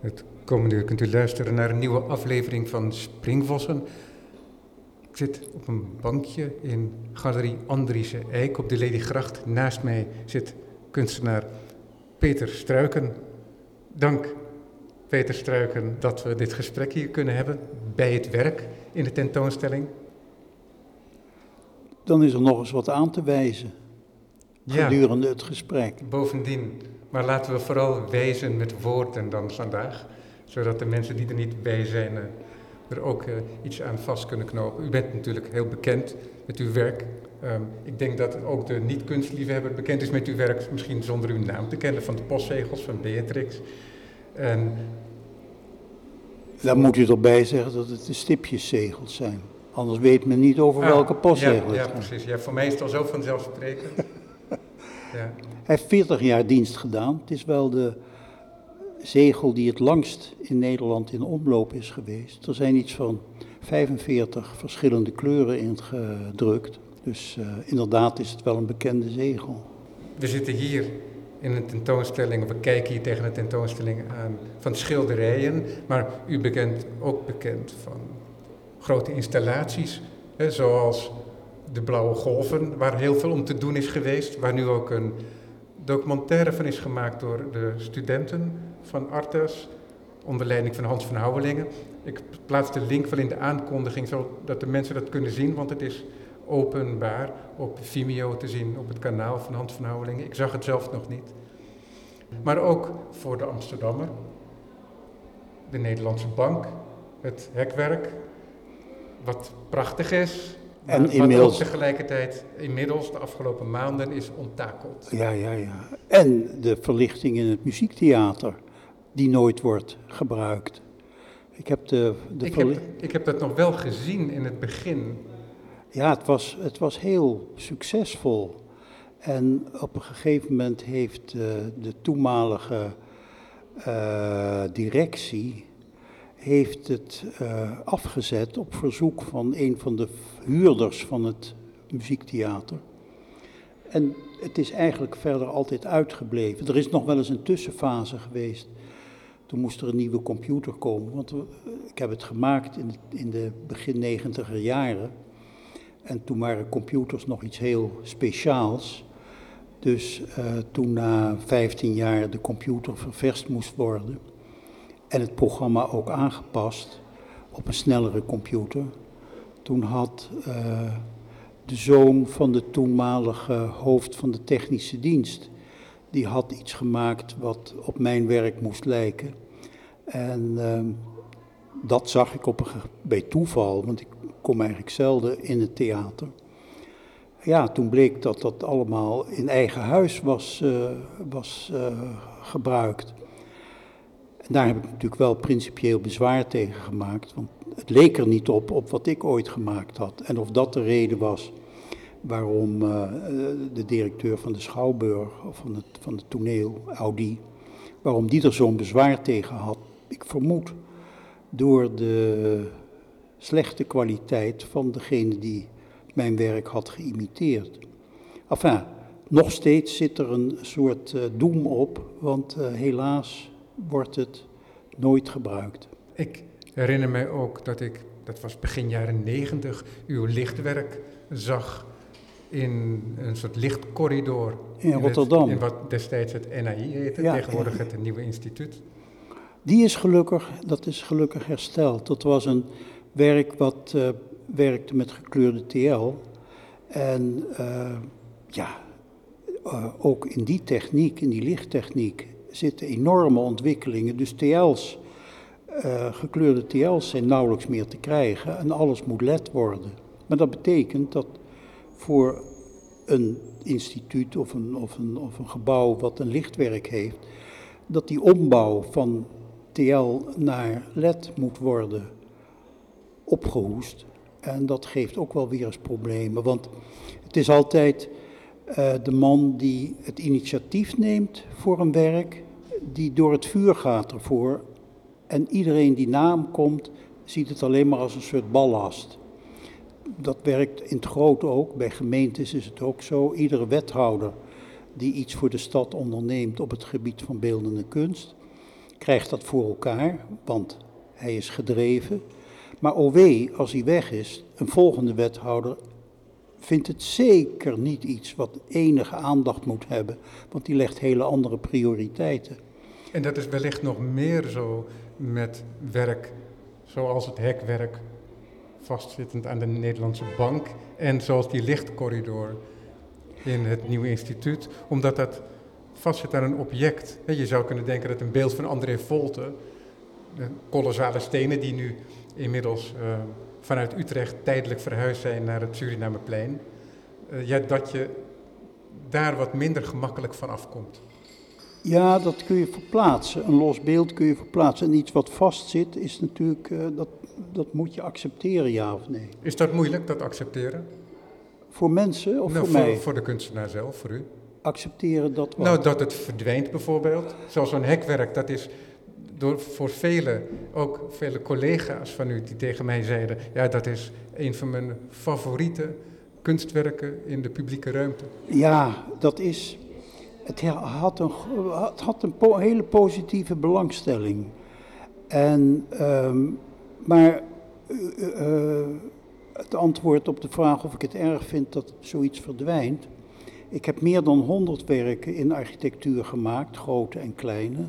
Het komende uur kunt u luisteren naar een nieuwe aflevering van Springvossen. Ik zit op een bankje in Galerie Andriese Eik op de Ladygracht. Naast mij zit kunstenaar Peter Struiken. Dank Peter Struiken dat we dit gesprek hier kunnen hebben bij het werk in de tentoonstelling. Dan is er nog eens wat aan te wijzen Ja. gedurende het gesprek. Bovendien, maar laten we vooral wijzen met woorden dan vandaag, zodat de mensen die er niet bij zijn eh, er ook eh, iets aan vast kunnen knopen. U bent natuurlijk heel bekend met uw werk. Ehm, ik denk dat ook de niet-kunstliefhebber bekend is met uw werk, misschien zonder uw naam te kennen, van de postzegels van Beatrix. En Dan moet u erbij zeggen dat het de stipjeszegels zijn. Anders weet men niet over welke Ah, postzegel Ja, ja het gaat. precies. Ja, voor mij is het al zo vanzelfsprekend. Hij heeft 40 jaar dienst gedaan. Het is wel de zegel die het langst in Nederland in omloop is geweest. Er zijn iets van 45 verschillende kleuren in gedrukt. Dus eh, inderdaad is het wel een bekende zegel. We zitten hier in een tentoonstelling, of we kijken hier tegen een tentoonstelling aan van schilderijen, maar u bent ook bekend van grote installaties, hè, zoals de Blauwe Golven, waar heel veel om te doen is geweest, waar nu ook een documentaire van is gemaakt door de studenten van Artes, onder leiding van Hans van Houwelingen. Ik plaats de link wel in de aankondiging, zodat de mensen dat kunnen zien, want het is openbaar op Vimeo te zien op het kanaal van Hans van Houwelingen. Ik zag het zelf nog niet. Maar ook voor de Amsterdammer, de Nederlandse Bank, het hekwerk, wat prachtig is. En maar inmiddels- ook tegelijkertijd inmiddels de afgelopen maanden is onttakeld. Ja, ja, ja. En de verlichting in het muziektheater, die nooit wordt gebruikt. Ik heb de, de Ik heb, ik heb dat nog wel gezien in het begin. Ja, het was, het was heel succesvol. En op een gegeven moment heeft eh, de toenmalige eh, directie heeft het eh, afgezet op verzoek van een van de huurders van het muziektheater. En het is eigenlijk verder altijd uitgebleven. Er is nog wel eens een tussenfase geweest. Toen moest er een nieuwe computer komen. Want ik heb het gemaakt in in de begin negentiger jaren. En toen waren computers nog iets heel speciaals. Dus eh, toen na 15 jaar de computer ververst moest worden en het programma ook aangepast op een snellere computer, toen had eh, de zoon van de toenmalige hoofd van de technische dienst, die had iets gemaakt wat op mijn werk moest lijken. En ehm, dat zag ik op een, bij toeval, want ik kom eigenlijk zelden in het theater. Ja, toen bleek dat dat allemaal in eigen huis was, eh, was eh, gebruikt. Daar heb ik natuurlijk wel principieel bezwaar tegen gemaakt, want het leek er niet op, op wat ik ooit gemaakt had. En of dat de reden was waarom eh, de directeur van de Schouwburg, of van het, van het toneel, Audi, waarom die er zo'n bezwaar tegen had. Ik vermoed door de slechte kwaliteit van degene die mijn werk had geïmiteerd. Enfin, nog steeds zit er een soort eh, doem op, want eh, helaas wordt het nooit gebruikt. Ik herinner mij ook dat ik, dat was begin jaren negentig, uw lichtwerk zag in een soort lichtcorridor. In Rotterdam. in wat destijds het NAI heette, Ja, tegenwoordig het Nieuwe Instituut. Die is gelukkig, dat is gelukkig hersteld. Dat was een werk wat eh, werkte met gekleurde TL. En eh, ja, eh, ook in die techniek, in die lichttechniek, zitten enorme ontwikkelingen. Dus TL's, eh, gekleurde TL's zijn nauwelijks meer te krijgen en alles moet LED worden. Maar dat betekent dat voor een instituut of een, of een, of een gebouw wat een lichtwerk heeft, dat die ombouw van TL naar LED moet worden opgehoest. En dat geeft ook wel weer eens problemen, want het is altijd eh, de man die het initiatief neemt voor een werk, die door het vuur gaat ervoor. En iedereen die na hem komt, ziet het alleen maar als een soort ballast. Dat werkt in het groot ook, bij gemeentes is het ook zo. Iedere wethouder die iets voor de stad onderneemt op het gebied van beeldende kunst, krijgt dat voor elkaar, want hij is gedreven. Maar OW, als hij weg is, een volgende wethouder vindt het zeker niet iets wat enige aandacht moet hebben, want die legt hele andere prioriteiten. En dat is wellicht nog meer zo met werk zoals het hekwerk vastzittend aan de Nederlandse bank en zoals die lichtcorridor in het nieuwe instituut, omdat dat vastzit aan een object. Je zou kunnen denken dat een beeld van André Volte, de kolossale stenen die nu inmiddels uh, vanuit Utrecht tijdelijk verhuisd zijn naar het Surinameplein, uh, ja, dat je daar wat minder gemakkelijk van afkomt. Ja, dat kun je verplaatsen. Een los beeld kun je verplaatsen. En iets wat vastzit is natuurlijk, uh, dat, dat moet je accepteren, ja of nee. Is dat moeilijk, dat accepteren? Voor mensen of nou, voor, voor mij? Voor de kunstenaar zelf, voor u. Accepteren dat wat? Nou, dat het verdwijnt bijvoorbeeld. Zoals zo'n hekwerk, dat is door, voor velen, ook vele collega's van u die tegen mij zeiden... ja, dat is een van mijn favoriete kunstwerken in de publieke ruimte. Ja, dat is... Het had een, het had een hele positieve belangstelling. En, um, maar uh, het antwoord op de vraag of ik het erg vind dat zoiets verdwijnt. Ik heb meer dan 100 werken in architectuur gemaakt, grote en kleine.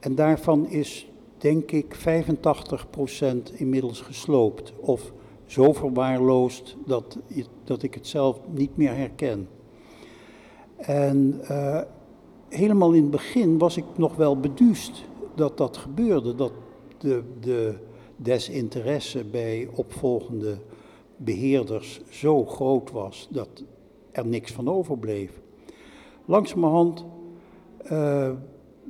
En daarvan is, denk ik, 85% inmiddels gesloopt. Of zo verwaarloosd dat, dat ik het zelf niet meer herken. En uh, helemaal in het begin was ik nog wel beduust dat dat gebeurde. Dat de, de desinteresse bij opvolgende beheerders zo groot was dat er niks van overbleef. Langzamerhand uh,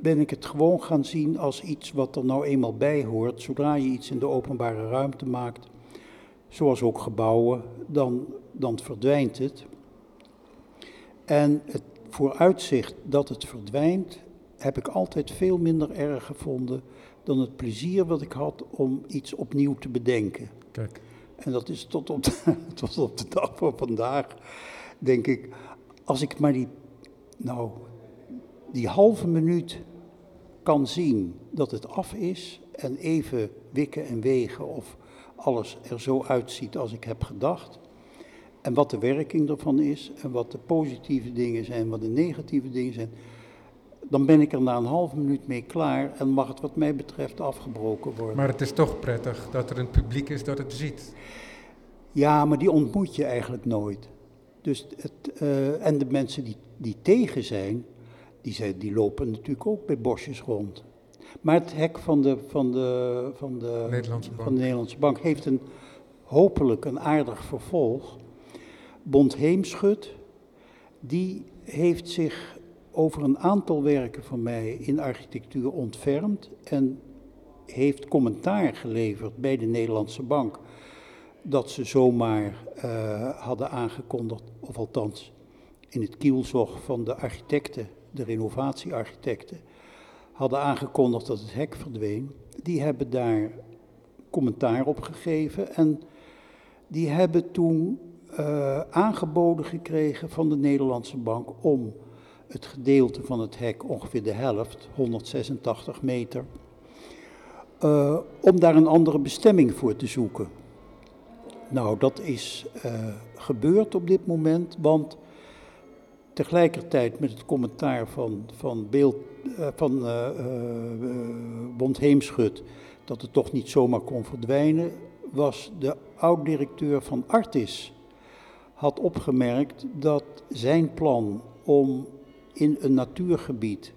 ben ik het gewoon gaan zien als iets wat er nou eenmaal bij hoort. Zodra je iets in de openbare ruimte maakt, zoals ook gebouwen, dan, dan verdwijnt het. En het vooruitzicht dat het verdwijnt, heb ik altijd veel minder erg gevonden dan het plezier wat ik had om iets opnieuw te bedenken. Kijk. En dat is tot op, de, tot op de dag van vandaag, denk ik, als ik maar die, nou, die halve minuut kan zien dat het af is en even wikken en wegen of alles er zo uitziet als ik heb gedacht. En wat de werking ervan is en wat de positieve dingen zijn, wat de negatieve dingen zijn. Dan ben ik er na een halve minuut mee klaar en mag het wat mij betreft afgebroken worden. Maar het is toch prettig dat er een publiek is dat het ziet. Ja, maar die ontmoet je eigenlijk nooit. Dus het, uh, en de mensen die, die tegen zijn, die, zijn, die lopen natuurlijk ook bij bosjes rond. Maar het hek van de, van de, van de, Nederlandse, van de Nederlandse Bank heeft een, hopelijk een aardig vervolg. Bond Heemschut, die heeft zich over een aantal werken van mij in architectuur ontfermd en heeft commentaar geleverd bij de Nederlandse Bank dat ze zomaar uh, hadden aangekondigd, of althans in het kielzog van de architecten, de renovatiearchitecten, hadden aangekondigd dat het hek verdween. Die hebben daar commentaar op gegeven en die hebben toen uh, aangeboden gekregen van de Nederlandse Bank om het gedeelte van het hek, ongeveer de helft, 186 meter, uh, om daar een andere bestemming voor te zoeken. Nou, dat is uh, gebeurd op dit moment, want tegelijkertijd met het commentaar van, van, beeld, uh, van uh, Bond Heemschut dat het toch niet zomaar kon verdwijnen, was de oud-directeur van Artis had opgemerkt dat zijn plan om in een natuurgebied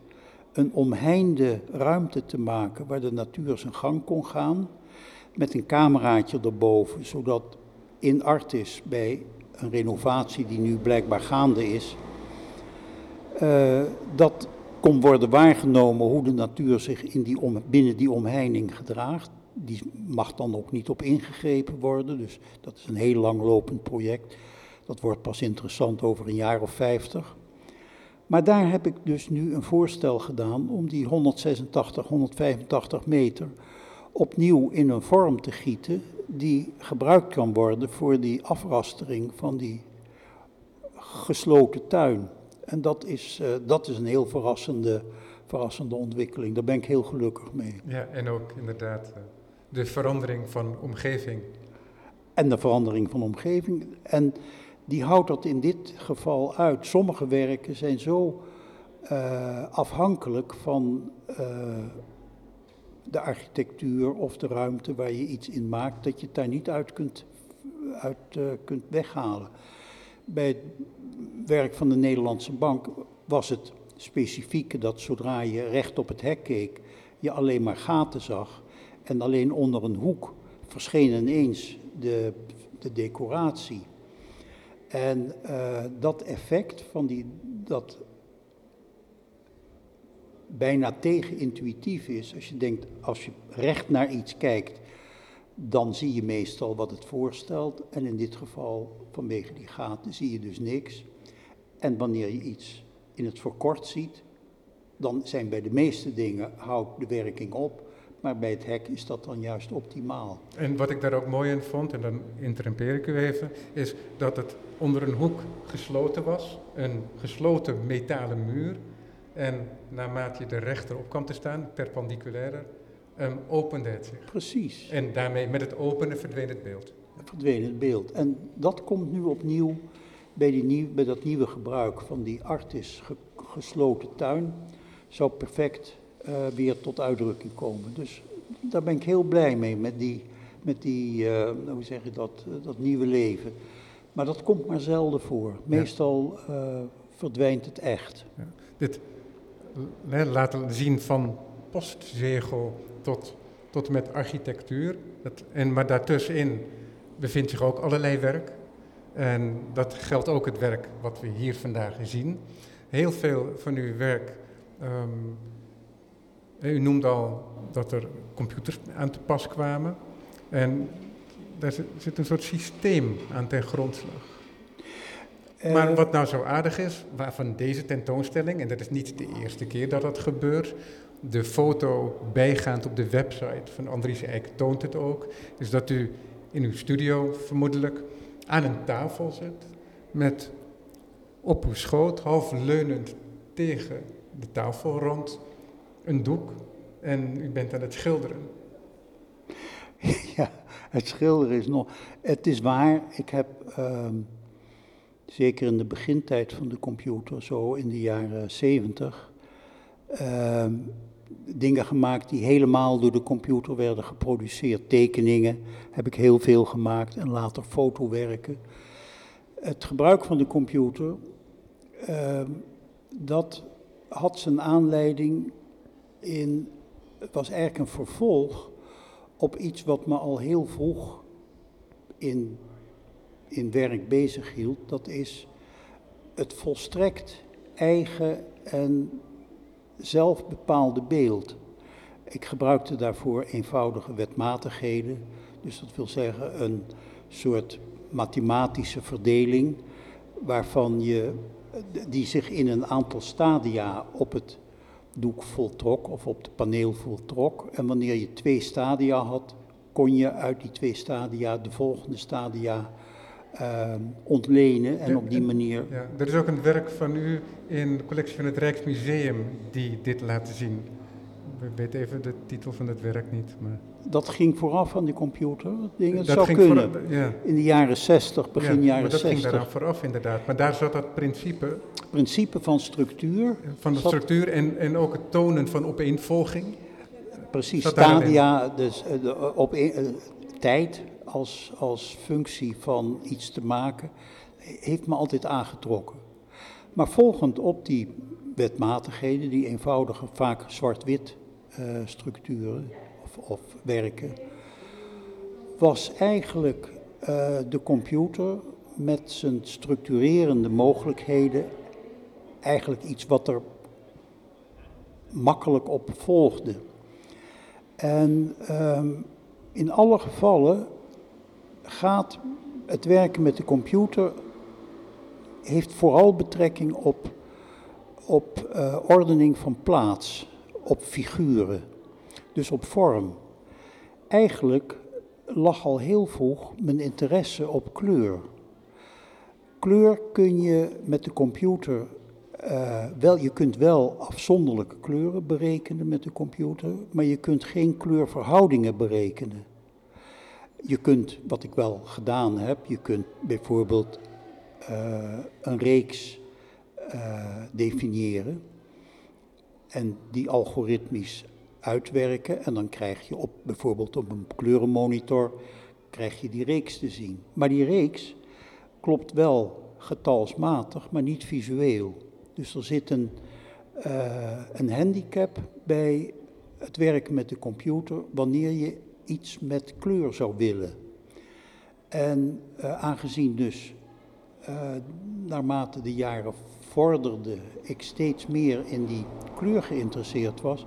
een omheinde ruimte te maken waar de natuur zijn gang kon gaan, met een cameraatje erboven, zodat in Artis bij een renovatie die nu blijkbaar gaande is, uh, dat kon worden waargenomen hoe de natuur zich in die binnen die omheining gedraagt. Die mag dan ook niet op ingegrepen worden, dus dat is een heel langlopend project. Dat wordt pas interessant over een jaar of vijftig. Maar daar heb ik dus nu een voorstel gedaan om die 186, 185 meter opnieuw in een vorm te gieten die gebruikt kan worden voor die afrastering van die gesloten tuin. En dat is, uh, dat is een heel verrassende, verrassende ontwikkeling. Daar ben ik heel gelukkig mee. Ja, en ook inderdaad uh, de verandering van omgeving. En de verandering van omgeving. En die houdt dat in dit geval uit. Sommige werken zijn zo uh, afhankelijk van de architectuur of de ruimte waar je iets in maakt, dat je het daar niet uit kunt, uit, uh, kunt weghalen. Bij werk van de Nederlandse Bank was het specifieke dat zodra je recht op het hek keek, je alleen maar gaten zag en alleen onder een hoek verscheen ineens de, de decoratie. En uh, dat effect van die, dat bijna tegenintuïtief is. Als je denkt, als je recht naar iets kijkt, dan zie je meestal wat het voorstelt. En in dit geval, vanwege die gaten, zie je dus niks. En wanneer je iets in het verkort ziet, dan zijn bij de meeste dingen, houdt de werking op. Maar bij het hek is dat dan juist optimaal. En wat ik daar ook mooi in vond, en dan interrumpeer ik u even, is dat het onder een hoek gesloten was. Een gesloten metalen muur en naarmate je er rechterop kwam te staan, perpendiculair, um, opende het zich. Precies. En daarmee, met het openen, verdween het beeld. Verdween het beeld. En dat komt nu opnieuw bij, die nieuw, bij dat nieuwe gebruik van die artis gesloten tuin. Zou perfect uh, weer tot uitdrukking komen. Dus daar ben ik heel blij mee, met die, met die uh, hoe zeg je dat, uh, dat nieuwe leven. Maar dat komt maar zelden voor. Meestal ja. verdwijnt het echt. Ja. Dit laten zien van postzegel tot, tot met architectuur. Dat, en, maar daartussenin bevindt zich ook allerlei werk. En dat geldt ook het werk wat we hier vandaag zien. Heel veel van uw werk. Um, u noemde al dat er computers aan te pas kwamen. En daar zit een soort systeem aan ten grondslag. Maar eh, wat nou zo aardig is, waarvan deze tentoonstelling, en dat is niet de eerste keer dat dat gebeurt, de foto bijgaand op de website van Andries Eijk toont het ook, is dat u in uw studio vermoedelijk aan een tafel zit met op uw schoot, half leunend tegen de tafelrand, een doek en u bent aan het schilderen. Ja, het schilderen is nog. Het is waar, ik heb. Uh zeker in de begintijd van de computer, zo in de jaren 70, uh, dingen gemaakt die helemaal door de computer werden geproduceerd. Tekeningen heb ik heel veel gemaakt en later fotowerken. Het gebruik van de computer, uh, dat had zijn aanleiding in, het was eigenlijk een vervolg op iets wat me al heel vroeg in in werk bezig hield, dat is het volstrekt eigen en zelfbepaalde beeld. Ik gebruikte daarvoor eenvoudige wetmatigheden, dus dat wil zeggen een soort mathematische verdeling waarvan je, die zich in een aantal stadia op het doek voltrok of op het paneel voltrok. En wanneer je twee stadia had, kon je uit die twee stadia de volgende stadia uh, ontlenen en op die manier. Ja, er is ook een werk van u in de collectie van het Rijksmuseum die dit laat zien. Ik weet even de titel van het werk niet. Maar... Dat ging vooraf aan de computer. Dat, zou kunnen. Vooraf, ja. In de jaren 60, begin ja, jaren maar dat 60. ging daaraan vooraf inderdaad. Maar daar zat dat principe. Principe van structuur. Van de structuur en, en ook het tonen van opeenvolging. Precies, stadia, dus uh, de, op, uh, tijd, als, als functie van iets te maken, heeft me altijd aangetrokken. Maar volgend op die wetmatigheden, die eenvoudige, vaak zwart-wit uh, structuren of, of, werken, was eigenlijk uh, de computer met zijn structurerende mogelijkheden eigenlijk iets wat er makkelijk op volgde. En um, in alle gevallen gaat het werken met de computer heeft vooral betrekking op, op uh, ordening van plaats, op figuren, dus op vorm. Eigenlijk lag al heel vroeg mijn interesse op kleur. Kleur kun je met de computer uh, wel, je kunt wel afzonderlijke kleuren berekenen met de computer, maar je kunt geen kleurverhoudingen berekenen. Je kunt, wat ik wel gedaan heb, je kunt bijvoorbeeld uh, een reeks uh, definiëren en die algoritmisch uitwerken. En dan krijg je op, bijvoorbeeld op een kleurenmonitor, krijg je die reeks te zien. Maar die reeks klopt wel getalsmatig, maar niet visueel. Dus er zit een, uh, een handicap bij het werken met de computer wanneer je iets met kleur zou willen. En uh, aangezien dus uh, naarmate de jaren vorderde ik steeds meer in die kleur geïnteresseerd was,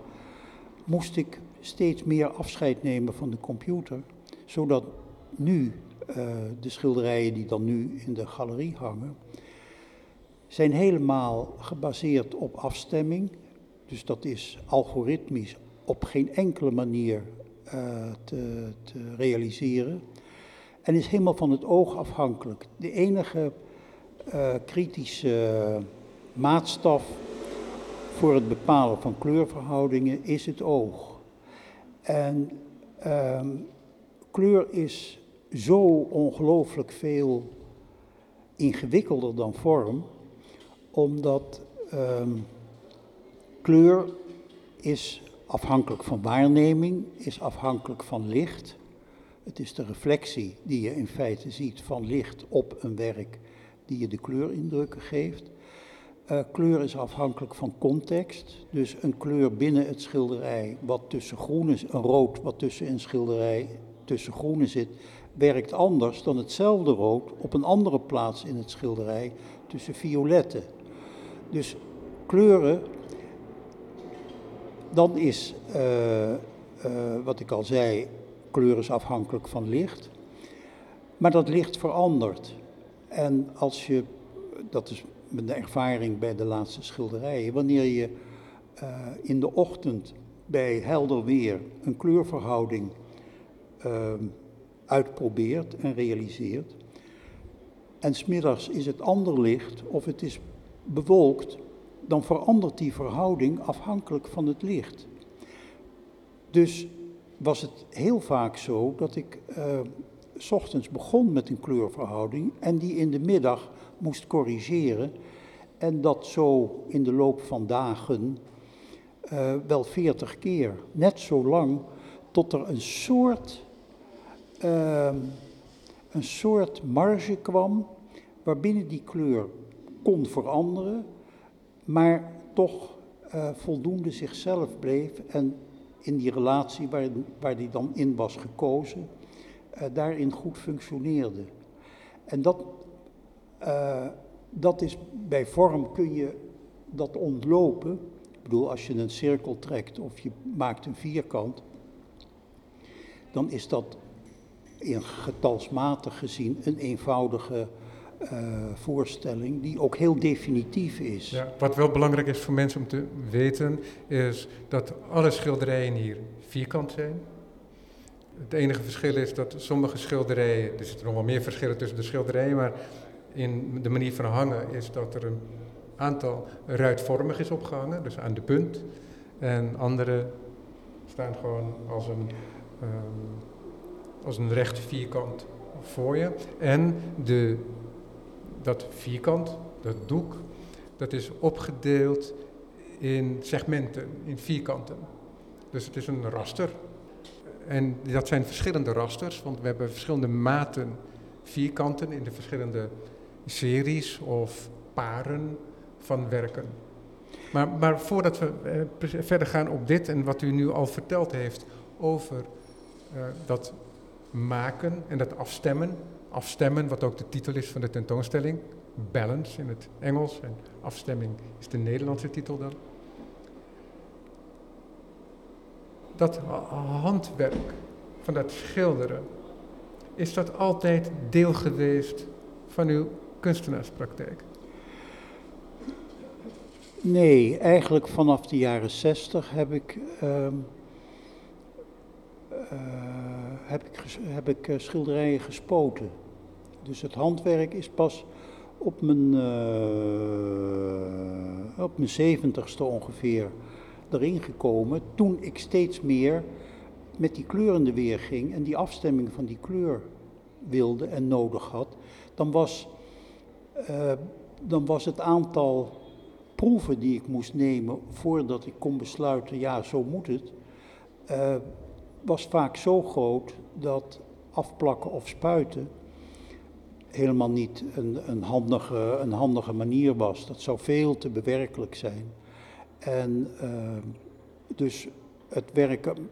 moest ik steeds meer afscheid nemen van de computer, zodat nu uh, de schilderijen die dan nu in de galerie hangen, zijn helemaal gebaseerd op afstemming. Dus dat is algoritmisch op geen enkele manier te, te, realiseren. En is helemaal van het oog afhankelijk. De enige uh, kritische maatstaf voor het bepalen van kleurverhoudingen is het oog. En um, kleur is zo ongelooflijk veel ingewikkelder dan vorm, omdat um, kleur is afhankelijk van waarneming, is afhankelijk van licht. Het is de reflectie die je in feite ziet van licht op een werk die je de kleurindrukken geeft. Uh, kleur is afhankelijk van context. Dus een kleur binnen het schilderij, wat tussen groen is, een rood wat tussen een schilderij tussen groene zit, werkt anders dan hetzelfde rood op een andere plaats in het schilderij tussen violetten. Dus kleuren, dan is, uh, uh, wat ik al zei, kleur is afhankelijk van licht. Maar dat licht verandert. En als je, dat is mijn ervaring bij de laatste schilderijen, wanneer je uh, in de ochtend bij helder weer een kleurverhouding uitprobeert en realiseert, en smiddags is het ander licht of het is bewolkt, dan verandert die verhouding afhankelijk van het licht. Dus was het heel vaak zo dat ik uh, s ochtends begon met een kleurverhouding en die in de middag moest corrigeren. En dat zo in de loop van dagen uh, wel veertig keer. Net zo lang tot er een soort, uh, een soort marge kwam waarbinnen die kleur kon veranderen, maar toch uh, voldoende zichzelf bleef en in die relatie waar, waar die dan in was gekozen, uh, daarin goed functioneerde. En dat, uh, dat is bij vorm kun je dat ontlopen. Ik bedoel, als je een cirkel trekt of je maakt een vierkant, dan is dat in getalsmatig gezien een eenvoudige uh, voorstelling die ook heel definitief is. Ja, wat wel belangrijk is voor mensen om te weten, is dat alle schilderijen hier vierkant zijn. Het enige verschil is dat sommige schilderijen, er zitten nog wel meer verschillen tussen de schilderijen, maar in de manier van hangen is dat er een aantal ruitvormig is opgehangen, dus aan de punt. En andere staan gewoon als een, um, als een recht vierkant voor je. En de, dat vierkant, dat doek, dat is opgedeeld in segmenten, in vierkanten. Dus het is een raster. En dat zijn verschillende rasters, want we hebben verschillende maten vierkanten in de verschillende series of paren van werken. Maar, maar voordat we eh, verder gaan op dit en wat u nu al verteld heeft over uh, dat maken en dat afstemmen. Afstemmen, wat ook de titel is van de tentoonstelling. Balance in het Engels en afstemming is de Nederlandse titel dan. Dat handwerk van dat schilderen, is dat altijd deel geweest van uw kunstenaarspraktijk? Nee, eigenlijk vanaf de jaren zestig heb ik, uh, heb ik, heb ik uh, schilderijen gespoten. Dus het handwerk is pas op mijn, uh, op mijn zeventigste ongeveer erin gekomen. Toen ik steeds meer met die kleuren weer ging en die afstemming van die kleur wilde en nodig had. Dan was, dan was het aantal proeven die ik moest nemen voordat ik kon besluiten, ja, zo moet het, was vaak zo groot dat afplakken of spuiten helemaal niet een, een, handige, een handige manier was. Dat zou veel te bewerkelijk zijn. En uh, dus het werken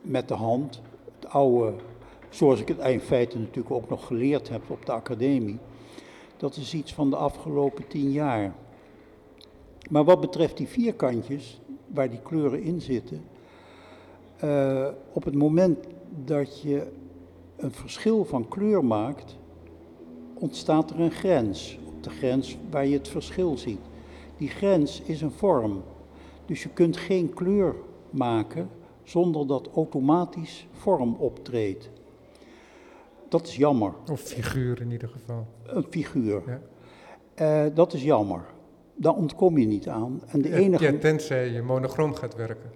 met de hand, het oude, zoals ik het in feite natuurlijk ook nog geleerd heb op de academie, dat is iets van de afgelopen tien jaar. Maar wat betreft die vierkantjes, waar die kleuren in zitten, uh, op het moment dat je een verschil van kleur maakt, ontstaat er een grens. Op de grens waar je het verschil ziet. Die grens is een vorm. Dus je kunt geen kleur maken zonder dat automatisch vorm optreedt. Dat is jammer. Of figuur in ieder geval. Een figuur. Ja. Uh, dat is jammer. Daar ontkom je niet aan. En de enige... ja, tenzij je monochroom gaat werken.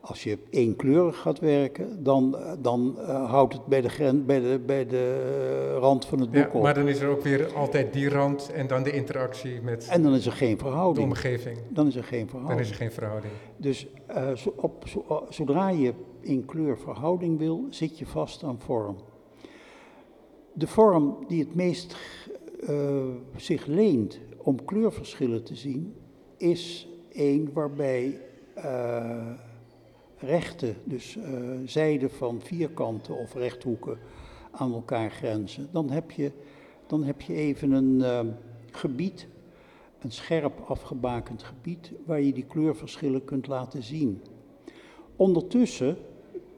Als je eenkleurig gaat werken, dan, dan uh, houdt het bij de, bij de, bij de rand van het boek ja, op. Maar dan is er ook weer altijd die rand en dan de interactie met En dan is er geen verhouding. de omgeving. Dan is er geen verhouding. Dan is er geen verhouding. Dus uh, zo, op, zo, zodra je in kleur verhouding wil, zit je vast aan vorm. De vorm die het meest zich leent om kleurverschillen te zien, is een waarbij rechten, dus uh, zijden van vierkanten of rechthoeken aan elkaar grenzen, dan heb je, dan heb je even een uh, gebied, een scherp afgebakend gebied, waar je die kleurverschillen kunt laten zien. Ondertussen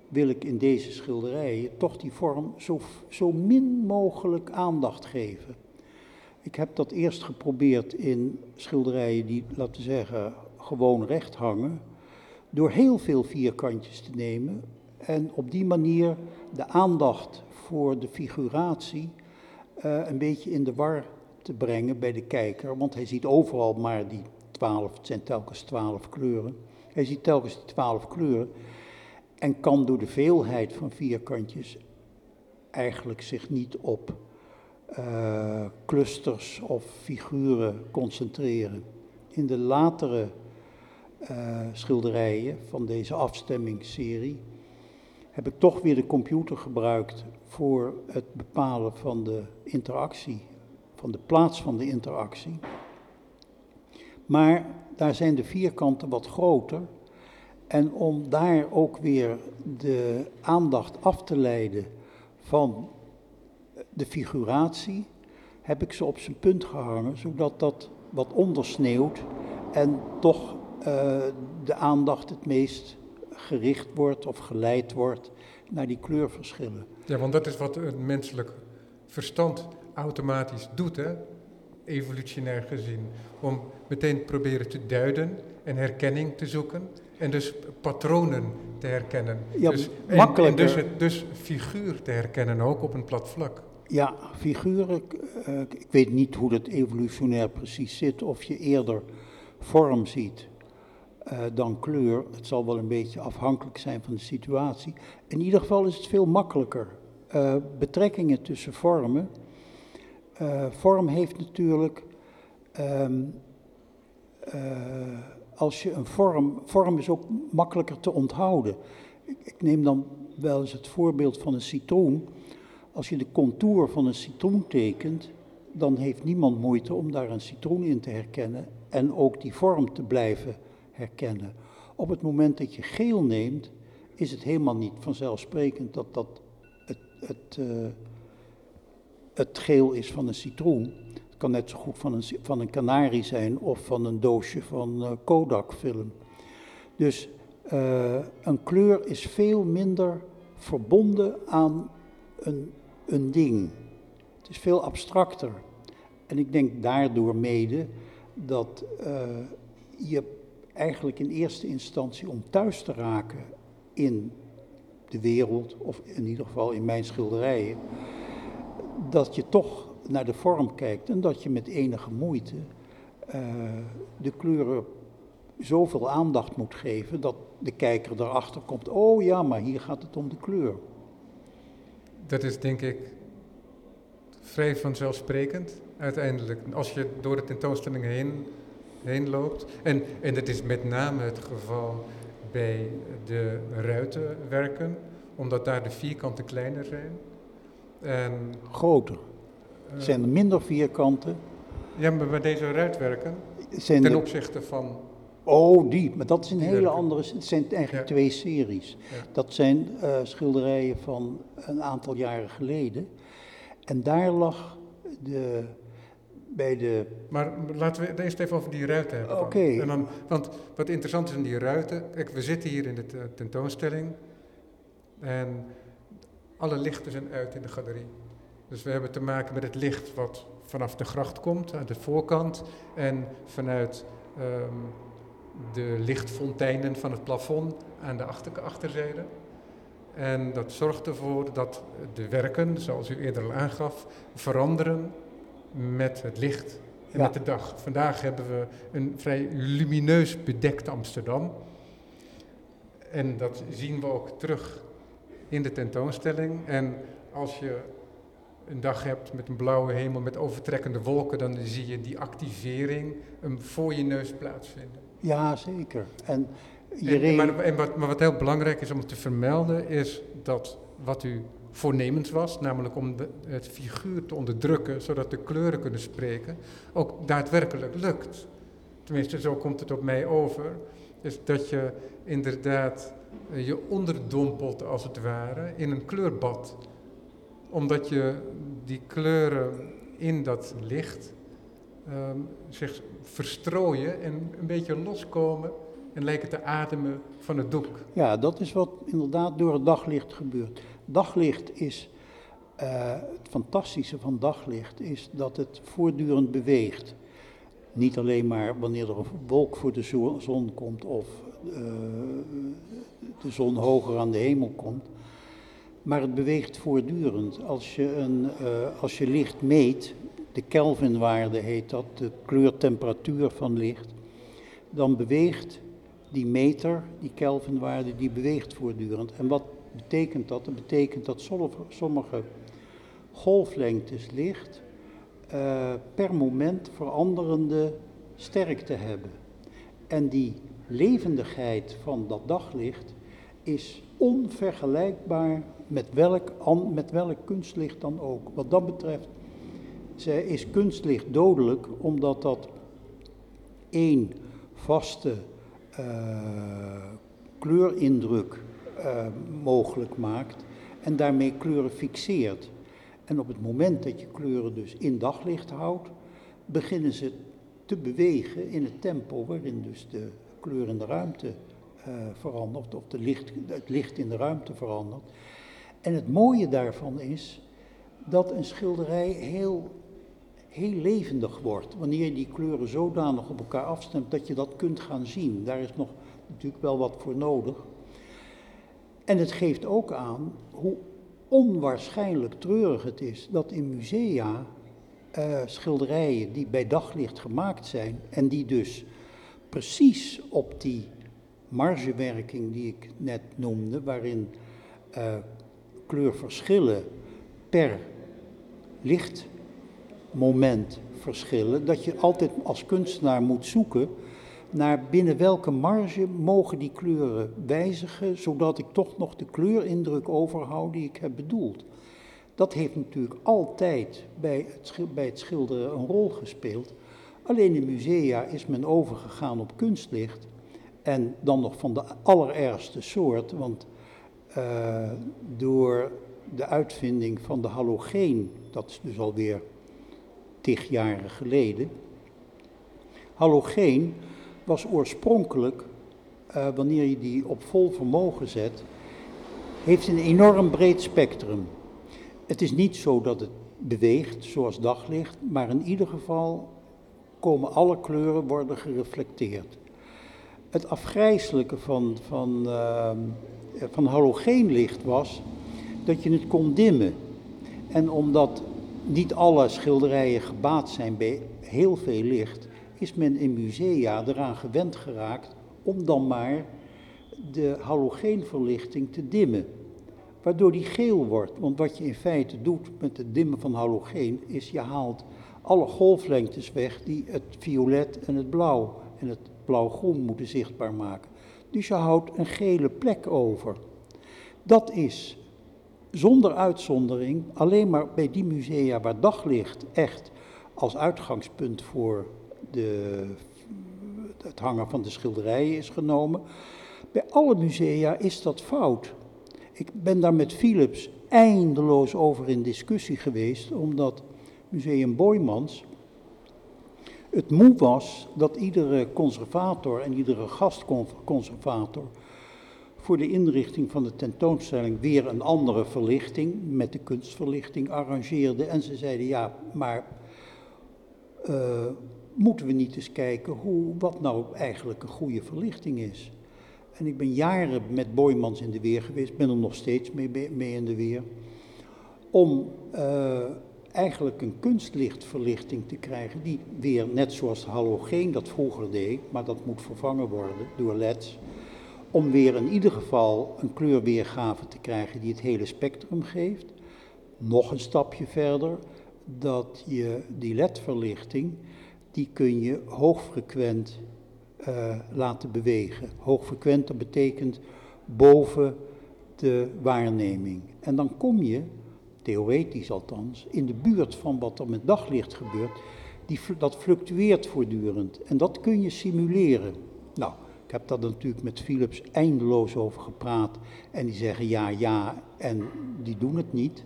wil ik in deze schilderijen toch die vorm zo, zo min mogelijk aandacht geven. Ik heb dat eerst geprobeerd in schilderijen die, laten zeggen, gewoon recht hangen door heel veel vierkantjes te nemen en op die manier de aandacht voor de figuratie uh, een beetje in de war te brengen bij de kijker. Want hij ziet overal maar die twaalf, het zijn telkens twaalf kleuren. Hij ziet telkens die twaalf kleuren en kan door de veelheid van vierkantjes eigenlijk zich niet op uh, clusters of figuren concentreren. In de latere uh, schilderijen van deze afstemmingsserie heb ik toch weer de computer gebruikt voor het bepalen van de interactie, van de plaats van de interactie. Maar daar zijn de vierkanten wat groter. En om daar ook weer de aandacht af te leiden van de figuratie, heb ik ze op zijn punt gehangen, zodat dat wat ondersneeuwt en toch de aandacht het meest gericht wordt of geleid wordt naar die kleurverschillen. Ja, want dat is wat een menselijk verstand automatisch doet, hè? evolutionair gezien. Om meteen proberen te duiden en herkenning te zoeken en dus patronen te herkennen. Ja, dus, makkelijker. En, dus, het, dus figuur te herkennen ook op een plat vlak. Ja, figuren, uh, ik weet niet hoe dat evolutionair precies zit, of je eerder vorm ziet uh, dan kleur. Het zal wel een beetje afhankelijk zijn van de situatie. In ieder geval is het veel makkelijker. Uh, betrekkingen tussen vormen. Uh, vorm heeft natuurlijk. Um, als je een vorm. Vorm is ook makkelijker te onthouden. Ik, ik neem dan wel eens het voorbeeld van een citroen. Als je de contour van een citroen tekent, dan heeft niemand moeite om daar een citroen in te herkennen en ook die vorm te blijven herkennen. Op het moment dat je geel neemt, is het helemaal niet vanzelfsprekend dat dat het, het, uh, het geel is van een citroen. Het kan net zo goed van een, van een kanarie zijn of van een doosje van uh, Kodak film. Dus uh, een kleur is veel minder verbonden aan een, een ding. Het is veel abstracter. En ik denk daardoor mede dat je eigenlijk in eerste instantie om thuis te raken in de wereld, of in ieder geval in mijn schilderijen, dat je toch naar de vorm kijkt en dat je met enige moeite eh, de kleuren zoveel aandacht moet geven dat de kijker erachter komt, oh ja, maar hier gaat het om de kleur. Dat is denk ik vrij vanzelfsprekend uiteindelijk, als je door de tentoonstelling heen, heen loopt. En, en dat is met name het geval bij de ruitenwerken, omdat daar de vierkanten kleiner zijn. En, Groter. Uh, zijn er minder vierkanten? Ja, maar bij deze ruitwerken, zijn ten opzichte van... Oh, die, maar dat is een hele andere... Het zijn eigenlijk twee series. Dat zijn uh, schilderijen van een aantal jaren geleden. En daar lag de bij de... Maar laten we het eerst even over die ruiten hebben. Oké. Want wat interessant is in die ruiten... Kijk, we zitten hier in de tentoonstelling... en alle lichten zijn uit in de galerie. Dus we hebben te maken met het licht wat vanaf de gracht komt, aan de voorkant... en vanuit ehm, de lichtfonteinen van het plafond aan de achter achterzijde... En dat zorgt ervoor dat de werken, zoals u eerder al aangaf, veranderen met het licht en met de dag. Vandaag hebben we een vrij lumineus bedekt Amsterdam. En dat zien we ook terug in de tentoonstelling. En als je een dag hebt met een blauwe hemel met overtrekkende wolken, dan zie je die activering voor je neus plaatsvinden. Ja, zeker. En, je maar, en wat, maar wat heel belangrijk is om te vermelden, is dat wat u voornemens was, namelijk om het figuur te onderdrukken, zodat de kleuren kunnen spreken, ook daadwerkelijk lukt. Tenminste, zo komt het op mij over. Is dat je inderdaad eh, je onderdompelt, als het ware, in een kleurbad. Omdat je die kleuren in dat licht um, zich verstrooien en een beetje loskomen en lijken te ademen van het doek. Ja, dat is wat inderdaad door het daglicht gebeurt. Daglicht is, uh, het fantastische van daglicht is dat het voortdurend beweegt. Niet alleen maar wanneer er een wolk voor de zon komt of uh, de zon hoger aan de hemel komt. Maar het beweegt voortdurend. Als je, een, uh, als je licht meet, de Kelvinwaarde heet dat, de kleurtemperatuur van licht, dan beweegt die meter, die Kelvinwaarde, die beweegt voortdurend. En wat betekent dat? Dat betekent dat sommige golflengtes licht uh, per moment veranderende sterkte hebben. En die levendigheid van dat daglicht is onvergelijkbaar met welk, met welk kunstlicht dan ook. Wat dat betreft is kunstlicht dodelijk omdat dat één vaste uh, kleurindruk uh, mogelijk maakt en daarmee kleuren fixeert. En op het moment dat je kleuren dus in daglicht houdt, beginnen ze te bewegen in het tempo waarin dus de kleur in de ruimte uh, verandert, of de licht, het licht in de ruimte verandert. En het mooie daarvan is dat een schilderij heel, heel levendig wordt, wanneer je die kleuren zodanig op elkaar afstemt dat je dat kunt gaan zien. Daar is nog natuurlijk wel wat voor nodig. En het geeft ook aan hoe onwaarschijnlijk treurig het is dat in musea uh, schilderijen die bij daglicht gemaakt zijn en die dus precies op die margewerking die ik net noemde, waarin uh, kleurverschillen per lichtmoment verschillen, dat je altijd als kunstenaar moet zoeken naar binnen welke marge mogen die kleuren wijzigen, zodat ik toch nog de kleurindruk overhoud die ik heb bedoeld. Dat heeft natuurlijk altijd bij het, bij het schilderen een rol gespeeld. Alleen in musea is men overgegaan op kunstlicht. En dan nog van de allerergste soort, want uh, door de uitvinding van de halogeen, dat is dus alweer tig jaren geleden. Halogeen was oorspronkelijk, uh, wanneer je die op vol vermogen zet, heeft een enorm breed spectrum. Het is niet zo dat het beweegt zoals daglicht, maar in ieder geval komen alle kleuren worden gereflecteerd. Het afgrijzelijke van, van, uh, van halogeenlicht was dat je het kon dimmen. En omdat niet alle schilderijen gebaat zijn bij heel veel licht, is men in musea eraan gewend geraakt om dan maar de halogeenverlichting te dimmen. Waardoor die geel wordt. Want wat je in feite doet met het dimmen van halogeen, is je haalt alle golflengtes weg die het violet en het blauw en het blauw-groen moeten zichtbaar maken. Dus je houdt een gele plek over. Dat is zonder uitzondering alleen maar bij die musea waar daglicht echt als uitgangspunt voor de, het hangen van de schilderijen is genomen. Bij alle musea is dat fout. Ik ben daar met Philips eindeloos over in discussie geweest, omdat Museum Boymans het moe was dat iedere conservator en iedere gastconservator voor de inrichting van de tentoonstelling weer een andere verlichting met de kunstverlichting arrangeerde. En ze zeiden ja, maar uh, moeten we niet eens kijken hoe, wat nou eigenlijk een goede verlichting is. En ik ben jaren met Boymans in de weer geweest, ben er nog steeds mee, mee in de weer. Om uh, eigenlijk een kunstlichtverlichting te krijgen, die weer net zoals halogeen dat vroeger deed, maar dat moet vervangen worden door LED's, om weer in ieder geval een kleurweergave te krijgen die het hele spectrum geeft. Nog een stapje verder, dat je die LED-verlichting, die kun je hoogfrequent uh, laten bewegen. Hoogfrequent, dat betekent boven de waarneming. En dan kom je theoretisch althans, in de buurt van wat er met daglicht gebeurt, die, dat fluctueert voortdurend. En dat kun je simuleren. Nou, ik heb daar natuurlijk met Philips eindeloos over gepraat. En die zeggen ja, ja, en die doen het niet.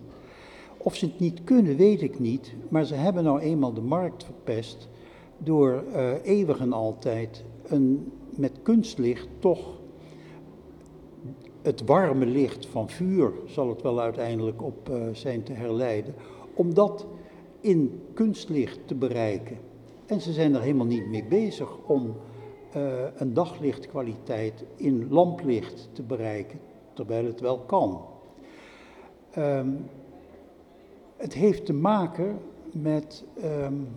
Of ze het niet kunnen, weet ik niet. Maar ze hebben nou eenmaal de markt verpest door uh, eeuwig en altijd een, met kunstlicht toch het warme licht van vuur zal het wel uiteindelijk op uh, zijn te herleiden, om dat in kunstlicht te bereiken. En ze zijn er helemaal niet mee bezig om uh, een daglichtkwaliteit in lamplicht te bereiken, terwijl het wel kan. Um, het heeft te maken met, um,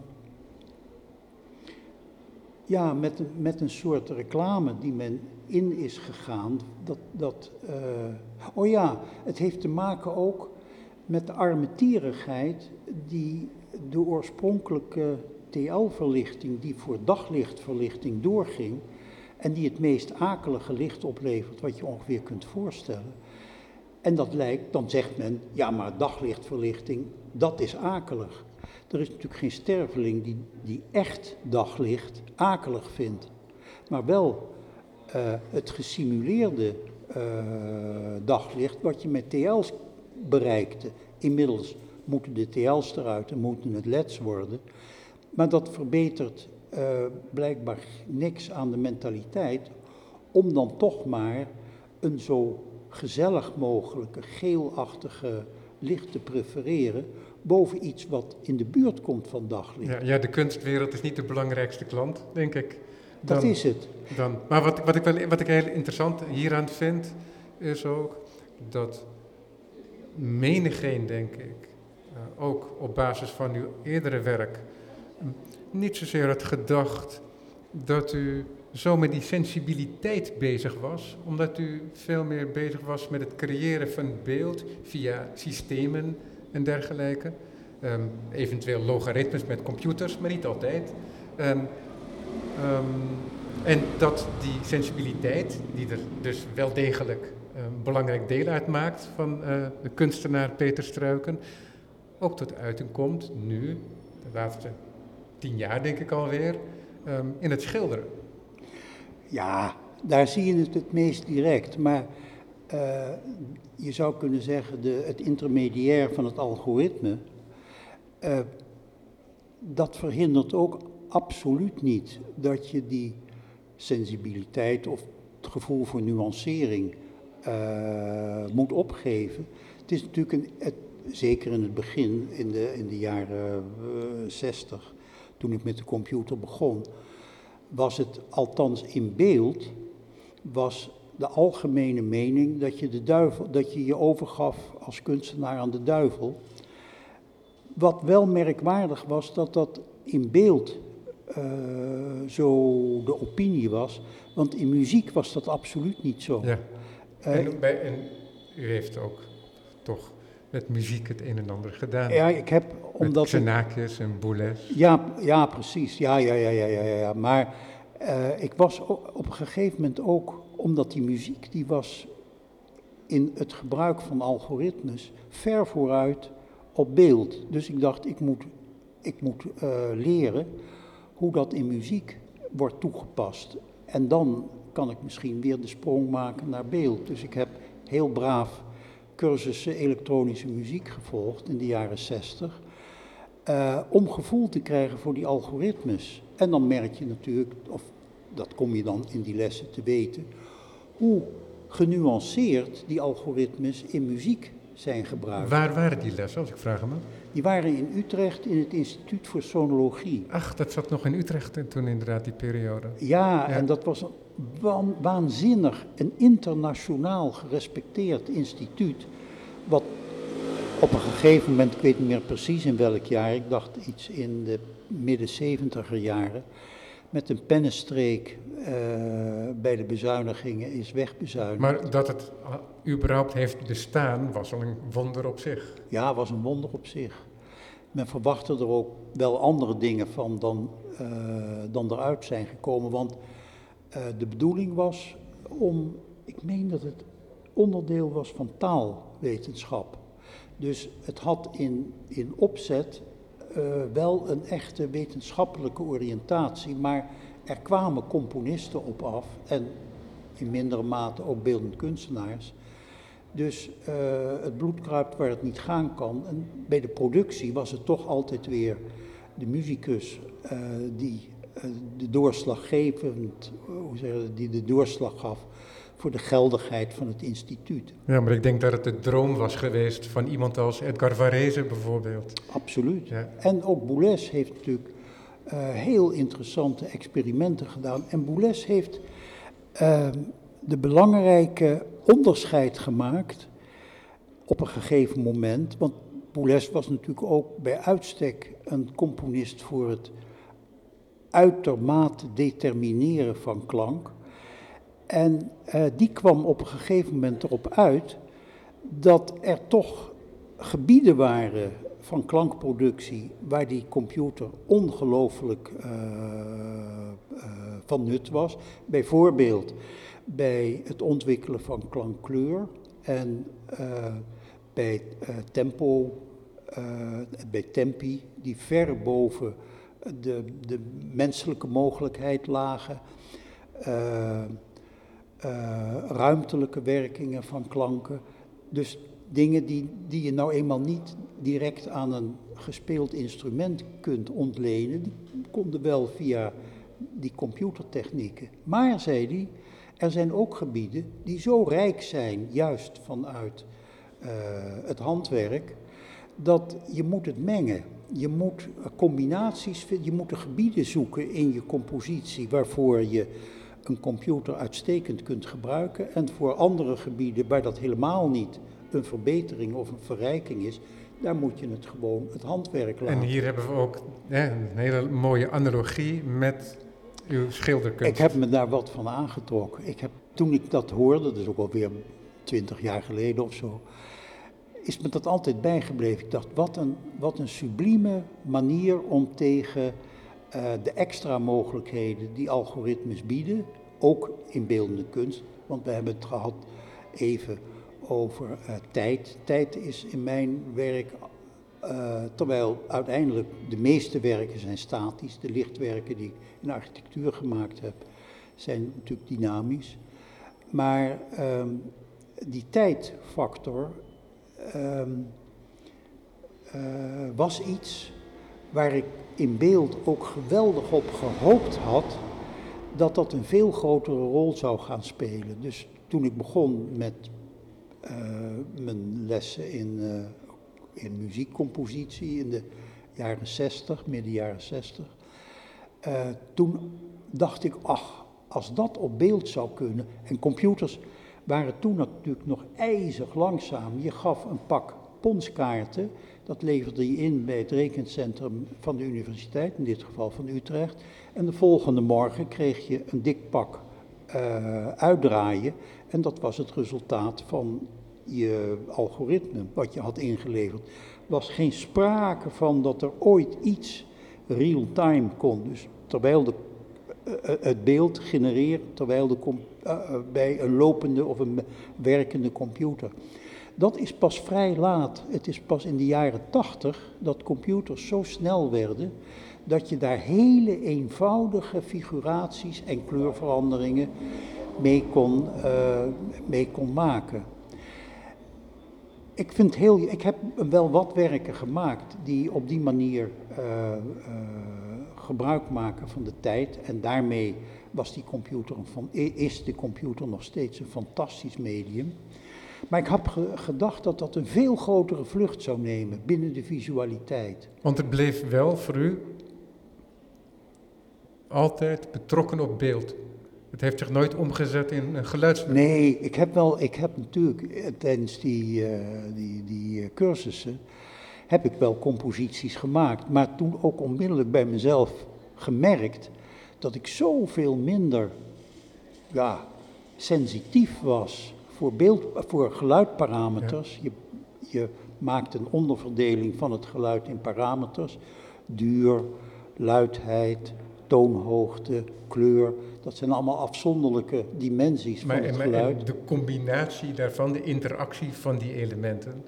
ja, met, met een soort reclame die men in is gegaan. Dat, dat, uh, oh ja, het heeft te maken ook met de armetierigheid die de oorspronkelijke TL-verlichting, die voor daglichtverlichting doorging en die het meest akelige licht oplevert wat je ongeveer kunt voorstellen. En dat lijkt, dan zegt men, ja maar daglichtverlichting, dat is akelig. Er is natuurlijk geen sterveling die, die echt daglicht akelig vindt, maar wel uh, het gesimuleerde uh, daglicht wat je met TL's bereikte. Inmiddels moeten de TL's eruit en moeten het LED's worden. Maar dat verbetert uh, blijkbaar niks aan de mentaliteit om dan toch maar een zo gezellig mogelijke geelachtige licht te prefereren boven iets wat in de buurt komt van daglicht. Ja, ja de kunstwereld is niet de belangrijkste klant, denk ik. Dat is het. Dan, maar wat, wat, ik wel, wat ik heel interessant hieraan vind, is ook dat menigeen, denk ik, uh, ook op basis van uw eerdere werk, niet zozeer had gedacht dat u zo met die sensibiliteit bezig was, omdat u veel meer bezig was met het creëren van beeld via systemen en dergelijke. Um, eventueel logaritmes met computers, maar niet altijd. Um, Um, en dat die sensibiliteit, die er dus wel degelijk een belangrijk deel uitmaakt van uh, de kunstenaar Peter Struiken, ook tot uiting komt nu, de laatste tien jaar denk ik alweer, um, in het schilderen. Ja, daar zie je het het meest direct. Maar uh, je zou kunnen zeggen, de, het intermediair van het algoritme, uh, dat verhindert ook absoluut niet dat je die sensibiliteit of het gevoel voor nuancering uh, moet opgeven. Het is natuurlijk een, het, zeker in het begin, in de, in de jaren uh, eh, 60, toen ik met de computer begon, was het althans in beeld, was de algemene mening dat je, de duivel, dat je je overgaf als kunstenaar aan de duivel wat wel merkwaardig was, dat dat in beeld uh, zo de opinie was. Want in muziek was dat absoluut niet zo. Ja. en, bij, en u heeft ook toch met muziek het een en ander gedaan. Ja, ik heb omdat... En Boulez. Ja, ja, precies. Ja, ja, ja, ja, ja, ja. Maar uh, ik was op een gegeven moment ook, omdat die muziek, die was in het gebruik van algoritmes ver vooruit op beeld. Dus ik dacht, ik moet, ik moet uh, leren hoe dat in muziek wordt toegepast. En dan kan ik misschien weer de sprong maken naar beeld. Dus ik heb heel braaf cursussen elektronische muziek gevolgd in de jaren 60. Uh, om gevoel te krijgen voor die algoritmes. En dan merk je natuurlijk, of dat kom je dan in die lessen te weten, hoe genuanceerd die algoritmes in muziek zijn gebruikt. Waar waren die lessen, als ik vraag hem? Die waren in Utrecht in het Instituut voor Sonologie. Ach, dat zat nog in Utrecht toen inderdaad, die periode. Ja, en dat was een waanzinnig, een internationaal gerespecteerd instituut. Wat op een gegeven moment, ik weet niet meer precies in welk jaar, ik dacht iets in de midden 70 jaren, met een pennenstreek uh, bij de bezuinigingen is wegbezuinigd. Maar dat het überhaupt heeft bestaan was al een wonder op zich. Ja, was een wonder op zich. Men verwachtte er ook wel andere dingen van dan, uh, dan eruit zijn gekomen. Want uh, de bedoeling was om, ik meen dat het onderdeel was van taalwetenschap. Dus het had in, in opzet uh, wel een echte wetenschappelijke oriëntatie, maar er kwamen componisten op af en in mindere mate ook beeldend kunstenaars. Dus uh, het bloed kruipt waar het niet gaan kan. En bij de productie was het toch altijd weer de muzikus uh, die de doorslaggevend, hoe zeggen, die de doorslag gaf voor de geldigheid van het instituut. Ja, maar ik denk dat het de droom was geweest van iemand als Edgar Varese bijvoorbeeld. Absoluut. Ja. En ook Boulez heeft natuurlijk uh, heel interessante experimenten gedaan. En Boulez heeft uh, de belangrijke onderscheid gemaakt op een gegeven moment. Want Boulez was natuurlijk ook bij uitstek een componist voor het uitermate determineren van klank. En uh, die kwam op een gegeven moment erop uit dat er toch gebieden waren van klankproductie waar die computer ongelooflijk uh, uh, van nut was. Bijvoorbeeld bij het ontwikkelen van klankkleur en bij tempo, bij tempi, die ver boven de, de menselijke mogelijkheid lagen. Uh, ruimtelijke werkingen van klanken. Dus dingen die, die je nou eenmaal niet direct aan een gespeeld instrument kunt ontlenen, die konden wel via die computertechnieken. Maar, zei hij, er zijn ook gebieden die zo rijk zijn, juist vanuit uh, het handwerk, dat je moet het mengen. Je moet combinaties, je moet de gebieden zoeken in je compositie waarvoor je een computer uitstekend kunt gebruiken en voor andere gebieden waar dat helemaal niet een verbetering of een verrijking is, daar moet je het gewoon het handwerk laten. En hier hebben we ook hè, een hele mooie analogie met uw schilderkunst. Ik heb me daar wat van aangetrokken. Ik heb, toen ik dat hoorde, dat is ook alweer twintig jaar geleden of zo, is me dat altijd bijgebleven. Ik dacht, wat een, wat een sublieme manier om tegen uh, de extra mogelijkheden die algoritmes bieden, ook in beeldende kunst, want we hebben het gehad even over uh, tijd. Tijd is in mijn werk, uh, terwijl uiteindelijk de meeste werken zijn statisch, de lichtwerken die ik in architectuur gemaakt heb, zijn natuurlijk dynamisch. Maar um, die tijdfactor uh, was iets waar ik in beeld ook geweldig op gehoopt had dat dat een veel grotere rol zou gaan spelen. Dus toen ik begon met uh, mijn lessen in, uh, in muziekcompositie in de jaren 60, midden jaren 60, uh, toen dacht ik, ach, als dat op beeld zou kunnen, en computers waren toen natuurlijk nog ijzig langzaam. Je gaf een pak ponskaarten. Dat leverde je in bij het rekencentrum van de universiteit, in dit geval van Utrecht. En de volgende morgen kreeg je een dik pak uh, uitdraaien. En dat was het resultaat van je algoritme wat je had ingeleverd. Er was geen sprake van dat er ooit iets real-time kon. Dus terwijl de, uh, het beeld genereert, terwijl de bij een lopende of een werkende computer. Dat is pas vrij laat. Het is pas in de jaren tachtig dat computers zo snel werden dat je daar hele eenvoudige figuraties en kleurveranderingen mee kon, uh, mee kon maken. Ik, vind heel, ik heb wel wat werken gemaakt die op die manier uh, uh, gebruik maken van de tijd. En daarmee was die computer van, is de computer nog steeds een fantastisch medium. Maar ik heb gedacht dat dat een veel grotere vlucht zou nemen binnen de visualiteit. Want het bleef wel voor u altijd betrokken op beeld. Het heeft zich nooit omgezet in een geluidsmiddel. Nee, ik heb wel, ik heb natuurlijk eh, tijdens die, uh, die, die cursussen, heb ik wel composities gemaakt. Maar toen ook onmiddellijk bij mezelf gemerkt dat ik zoveel minder ja, sensitief was voor, beeld, voor geluidparameters. Ja. Je, je maakt een onderverdeling van het geluid in parameters. Duur, luidheid, toonhoogte, kleur. Dat zijn allemaal afzonderlijke dimensies maar, van het geluid. Maar de combinatie daarvan, de interactie van die elementen,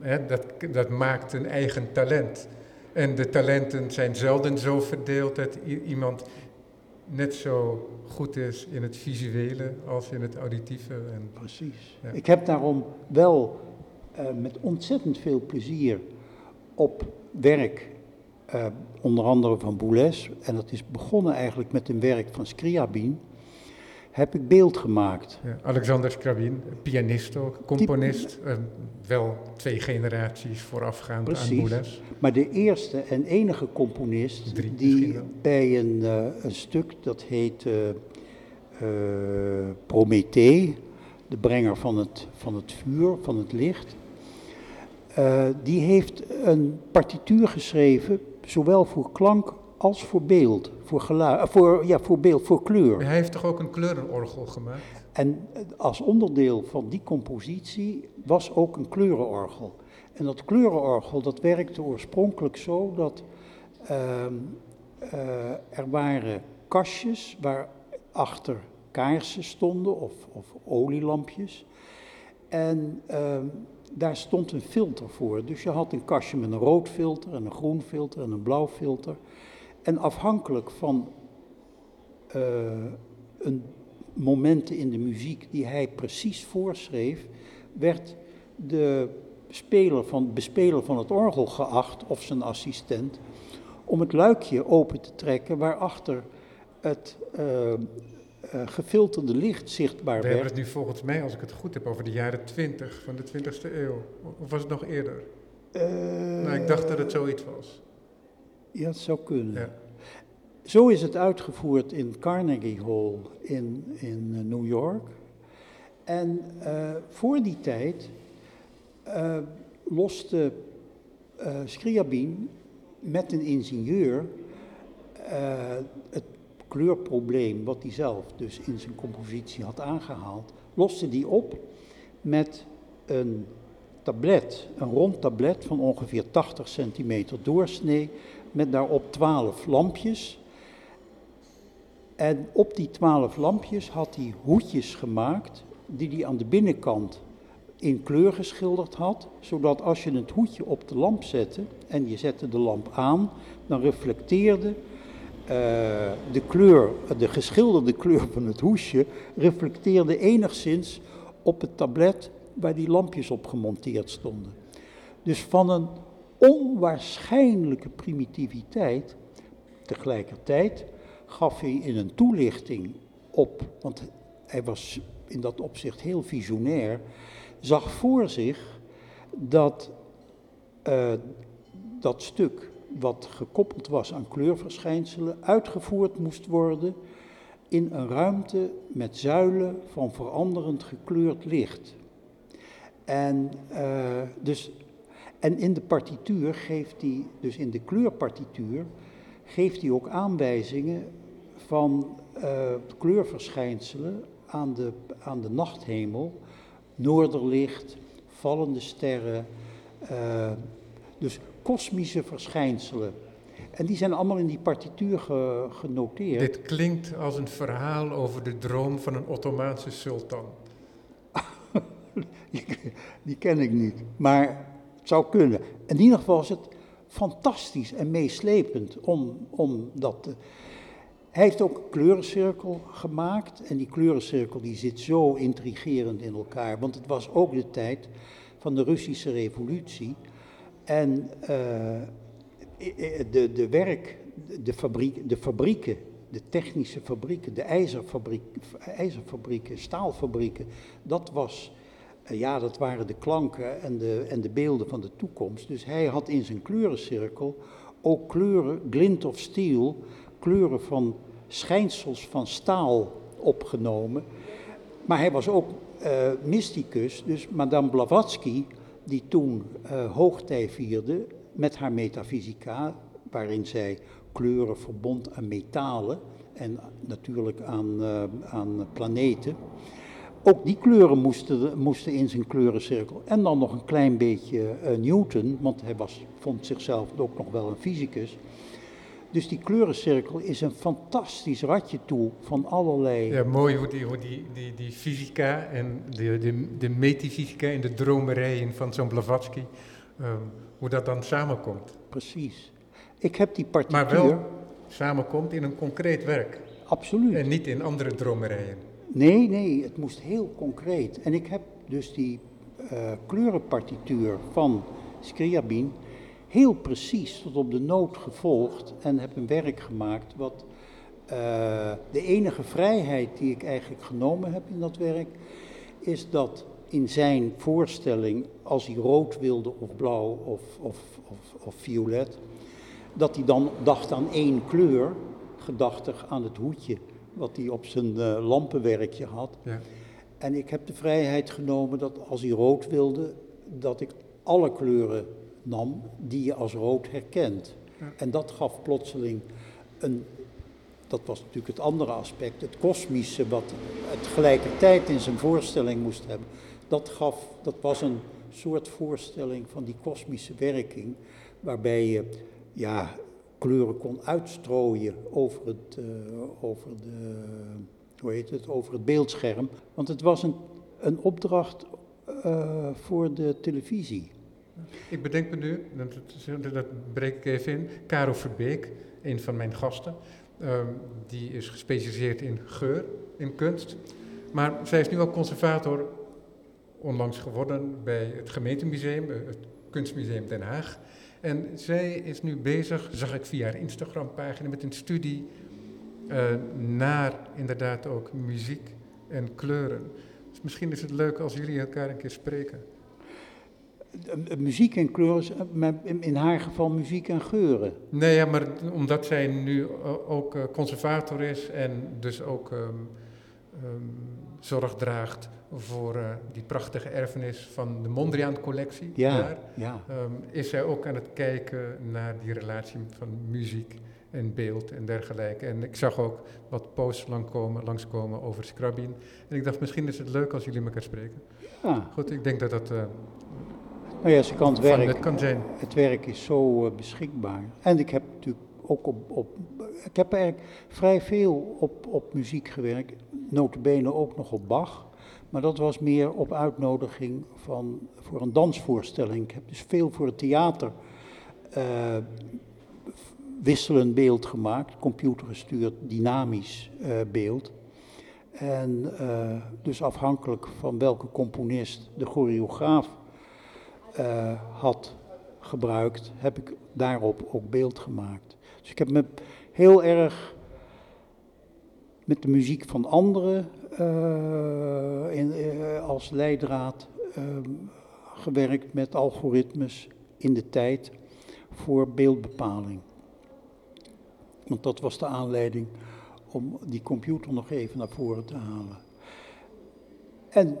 hè, dat, dat maakt een eigen talent. En de talenten zijn zelden zo verdeeld dat iemand net zo goed is in het visuele als in het auditieve. En, Precies. Ja. Ik heb daarom wel uh, met ontzettend veel plezier op werk uh, onder andere van Boulez, en dat is begonnen eigenlijk met een werk van Scriabin, heb ik beeld gemaakt. Ja, Alexander Scriabin, pianist ook, componist, Die, uh, wel twee generaties voorafgaand precies, aan Boulez. Maar de eerste en enige componist Drie, die bij een, uh, een, stuk dat heet Prométhée, de brenger van het, van het vuur, van het licht, die heeft een partituur geschreven zowel voor klank als voor beeld, voor geluid, voor, ja, voor beeld, voor kleur. Hij heeft toch ook een kleurenorgel gemaakt? En als onderdeel van die compositie was ook een kleurenorgel. En dat kleurenorgel dat werkte oorspronkelijk zo dat uh, uh, er waren kastjes waar achter kaarsen stonden of, of olielampjes. En uh, daar stond een filter voor. Dus je had een kastje met een rood filter en een groen filter en een blauw filter. En afhankelijk van uh, een momenten in de muziek die hij precies voorschreef, werd de speler van, bespeler van het orgel geacht, of zijn assistent, om het luikje open te trekken waarachter het uh, uh, gefilterde licht zichtbaar We werd. hebben het nu volgens mij, als ik het goed heb, over de jaren 20 van de 20e eeuw. Of was het nog eerder? Uh, nou, ik dacht dat het zoiets was. Ja, het zou kunnen. Ja. Zo is het uitgevoerd in Carnegie Hall in, in New York. En uh, voor die tijd uh, loste uh, Scriabin met een ingenieur het kleurprobleem, wat hij zelf dus in zijn compositie had aangehaald, loste die op met een tablet, een rond tablet van ongeveer 80 centimeter doorsnee, met daarop 12 lampjes. En op die 12 lampjes had hij hoedjes gemaakt, die hij aan de binnenkant in kleur geschilderd had, zodat als je het hoedje op de lamp zette en je zette de lamp aan, dan reflecteerde uh, de kleur, de geschilderde kleur van het hoesje, reflecteerde enigszins op het tablet waar die lampjes op gemonteerd stonden. Dus van een onwaarschijnlijke primitiviteit, tegelijkertijd gaf hij in een toelichting op, want hij was in dat opzicht heel visionair, zag voor zich dat uh, dat stuk wat gekoppeld was aan kleurverschijnselen, uitgevoerd moest worden in een ruimte met zuilen van veranderend gekleurd licht. En, uh, dus, en in de partituur geeft hij, dus in de kleurpartituur, geeft hij ook aanwijzingen van uh, kleurverschijnselen aan de, aan de nachthemel. Noorderlicht, vallende sterren, uh, dus kosmische verschijnselen. En die zijn allemaal in die partituur ge, genoteerd. Dit klinkt als een verhaal over de droom van een Ottomaanse sultan. die ken ik niet, maar zou kunnen. In ieder geval is het fantastisch en meeslepend om, om dat te... Hij heeft ook een kleurencirkel gemaakt en die kleurencirkel die zit zo intrigerend in elkaar, want het was ook de tijd van de Russische revolutie en uh, de, de werk, de, fabriek, de fabrieken, de technische fabrieken, de ijzerfabriek, ijzerfabrieken, staalfabrieken, dat was ja, dat waren de klanken en de, en de beelden van de toekomst. Dus hij had in zijn kleurencirkel ook kleuren, glint of steel, kleuren van schijnsels van staal opgenomen. Maar hij was ook uh, mysticus, dus Madame Blavatsky, die toen uh, hoogtij vierde met haar metafysica, waarin zij kleuren verbond aan metalen en natuurlijk aan, aan planeten. Ook die kleuren moesten, moesten in zijn kleurencirkel. En dan nog een klein beetje uh, Newton, want hij was, vond zichzelf ook nog wel een fysicus. Dus die kleurencirkel is een fantastisch ratje toe van allerlei. Ja, mooi hoe die, hoe die, die, die fysica en de, de, de metafysica en de dromerijen van zo'n Blavatsky, um, hoe dat dan samenkomt. Precies. Ik heb die partituur. Maar wel samenkomt in een concreet werk. Absoluut. En niet in andere dromerijen. Nee, nee, het moest heel concreet. En ik heb dus die uh, kleurenpartituur van Scriabin heel precies tot op de noot gevolgd en heb een werk gemaakt wat uh, de enige vrijheid die ik eigenlijk genomen heb in dat werk is dat in zijn voorstelling, als hij rood wilde of blauw of, of, of, of violet, dat hij dan dacht aan één kleur, gedachtig aan het hoedje wat hij op zijn uh, lampenwerkje had. Ja. En ik heb de vrijheid genomen dat als hij rood wilde, dat ik alle kleuren nam die je als rood herkent. Ja. En dat gaf plotseling een, dat was natuurlijk het andere aspect, het kosmische, wat het tegelijkertijd in zijn voorstelling moest hebben. Dat gaf, dat was een soort voorstelling van die kosmische werking, waarbij je, ja, kleuren kon uitstrooien over het, uh, over de, hoe heet het, over het beeldscherm. Want het was een, een opdracht uh, voor de televisie. Ik bedenk me nu, dat, dat breek ik even in, Caro Verbeek, een van mijn gasten, um, die is gespecialiseerd in geur, in kunst. Maar zij is nu ook conservator onlangs geworden bij het gemeentemuseum, het Kunstmuseum Den Haag. En zij is nu bezig, zag ik via haar Instagram-pagina, met een studie uh, naar inderdaad ook muziek en kleuren. Dus misschien is het leuk als jullie elkaar een keer spreken. Muziek en kleuren, in haar geval muziek en geuren. Nee, ja, maar omdat zij nu ook eh, conservator is en dus ook um, um, zorg draagt voor uh, die prachtige erfenis van de Mondriaan-collectie. Ja, daar, ja. Um, is zij ook aan het kijken naar die relatie van muziek en beeld en dergelijke. En ik zag ook wat posts langskomen, langskomen over Scrabin. En ik dacht, misschien is het leuk als jullie elkaar spreken. Ja. Goed, ik denk dat dat... Uh, nou ja, ze kan het werk, het kan zijn. Het werk is zo uh, beschikbaar. En ik heb natuurlijk ook op, op ik heb eigenlijk vrij veel op, op muziek gewerkt, notabene ook nog op Bach. Maar dat was meer op uitnodiging van, voor een dansvoorstelling. Ik heb dus veel voor het theater uh, wisselend beeld gemaakt, computergestuurd, dynamisch uh, beeld. En uh, dus afhankelijk van welke componist de choreograaf had gebruikt, heb ik daarop ook beeld gemaakt. Dus ik heb me heel erg met de muziek van anderen uh, in, uh, als leidraad uh, gewerkt met algoritmes in de tijd voor beeldbepaling. Want dat was de aanleiding om die computer nog even naar voren te halen. En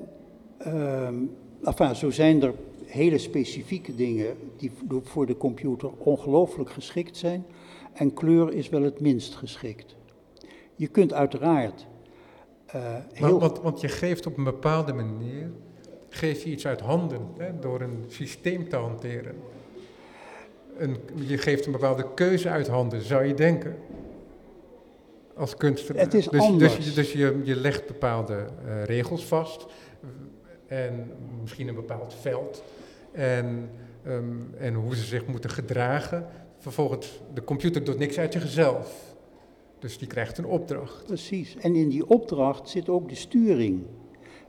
ehm, enfin, zo zijn er hele specifieke dingen die voor de computer ongelooflijk geschikt zijn. En kleur is wel het minst geschikt. Je kunt uiteraard uh, heel... want, want, je geeft op een bepaalde manier, geef je iets uit handen hè, door een systeem te hanteren. Een, je geeft een bepaalde keuze uit handen, zou je denken. Als kunstenaar. Het is dus, anders. Dus, dus je, je legt bepaalde uh, regels vast en misschien een bepaald veld en, um, en hoe ze zich moeten gedragen. Vervolgens, de computer doet niks uit zichzelf. Dus die krijgt een opdracht. Precies. En in die opdracht zit ook de sturing.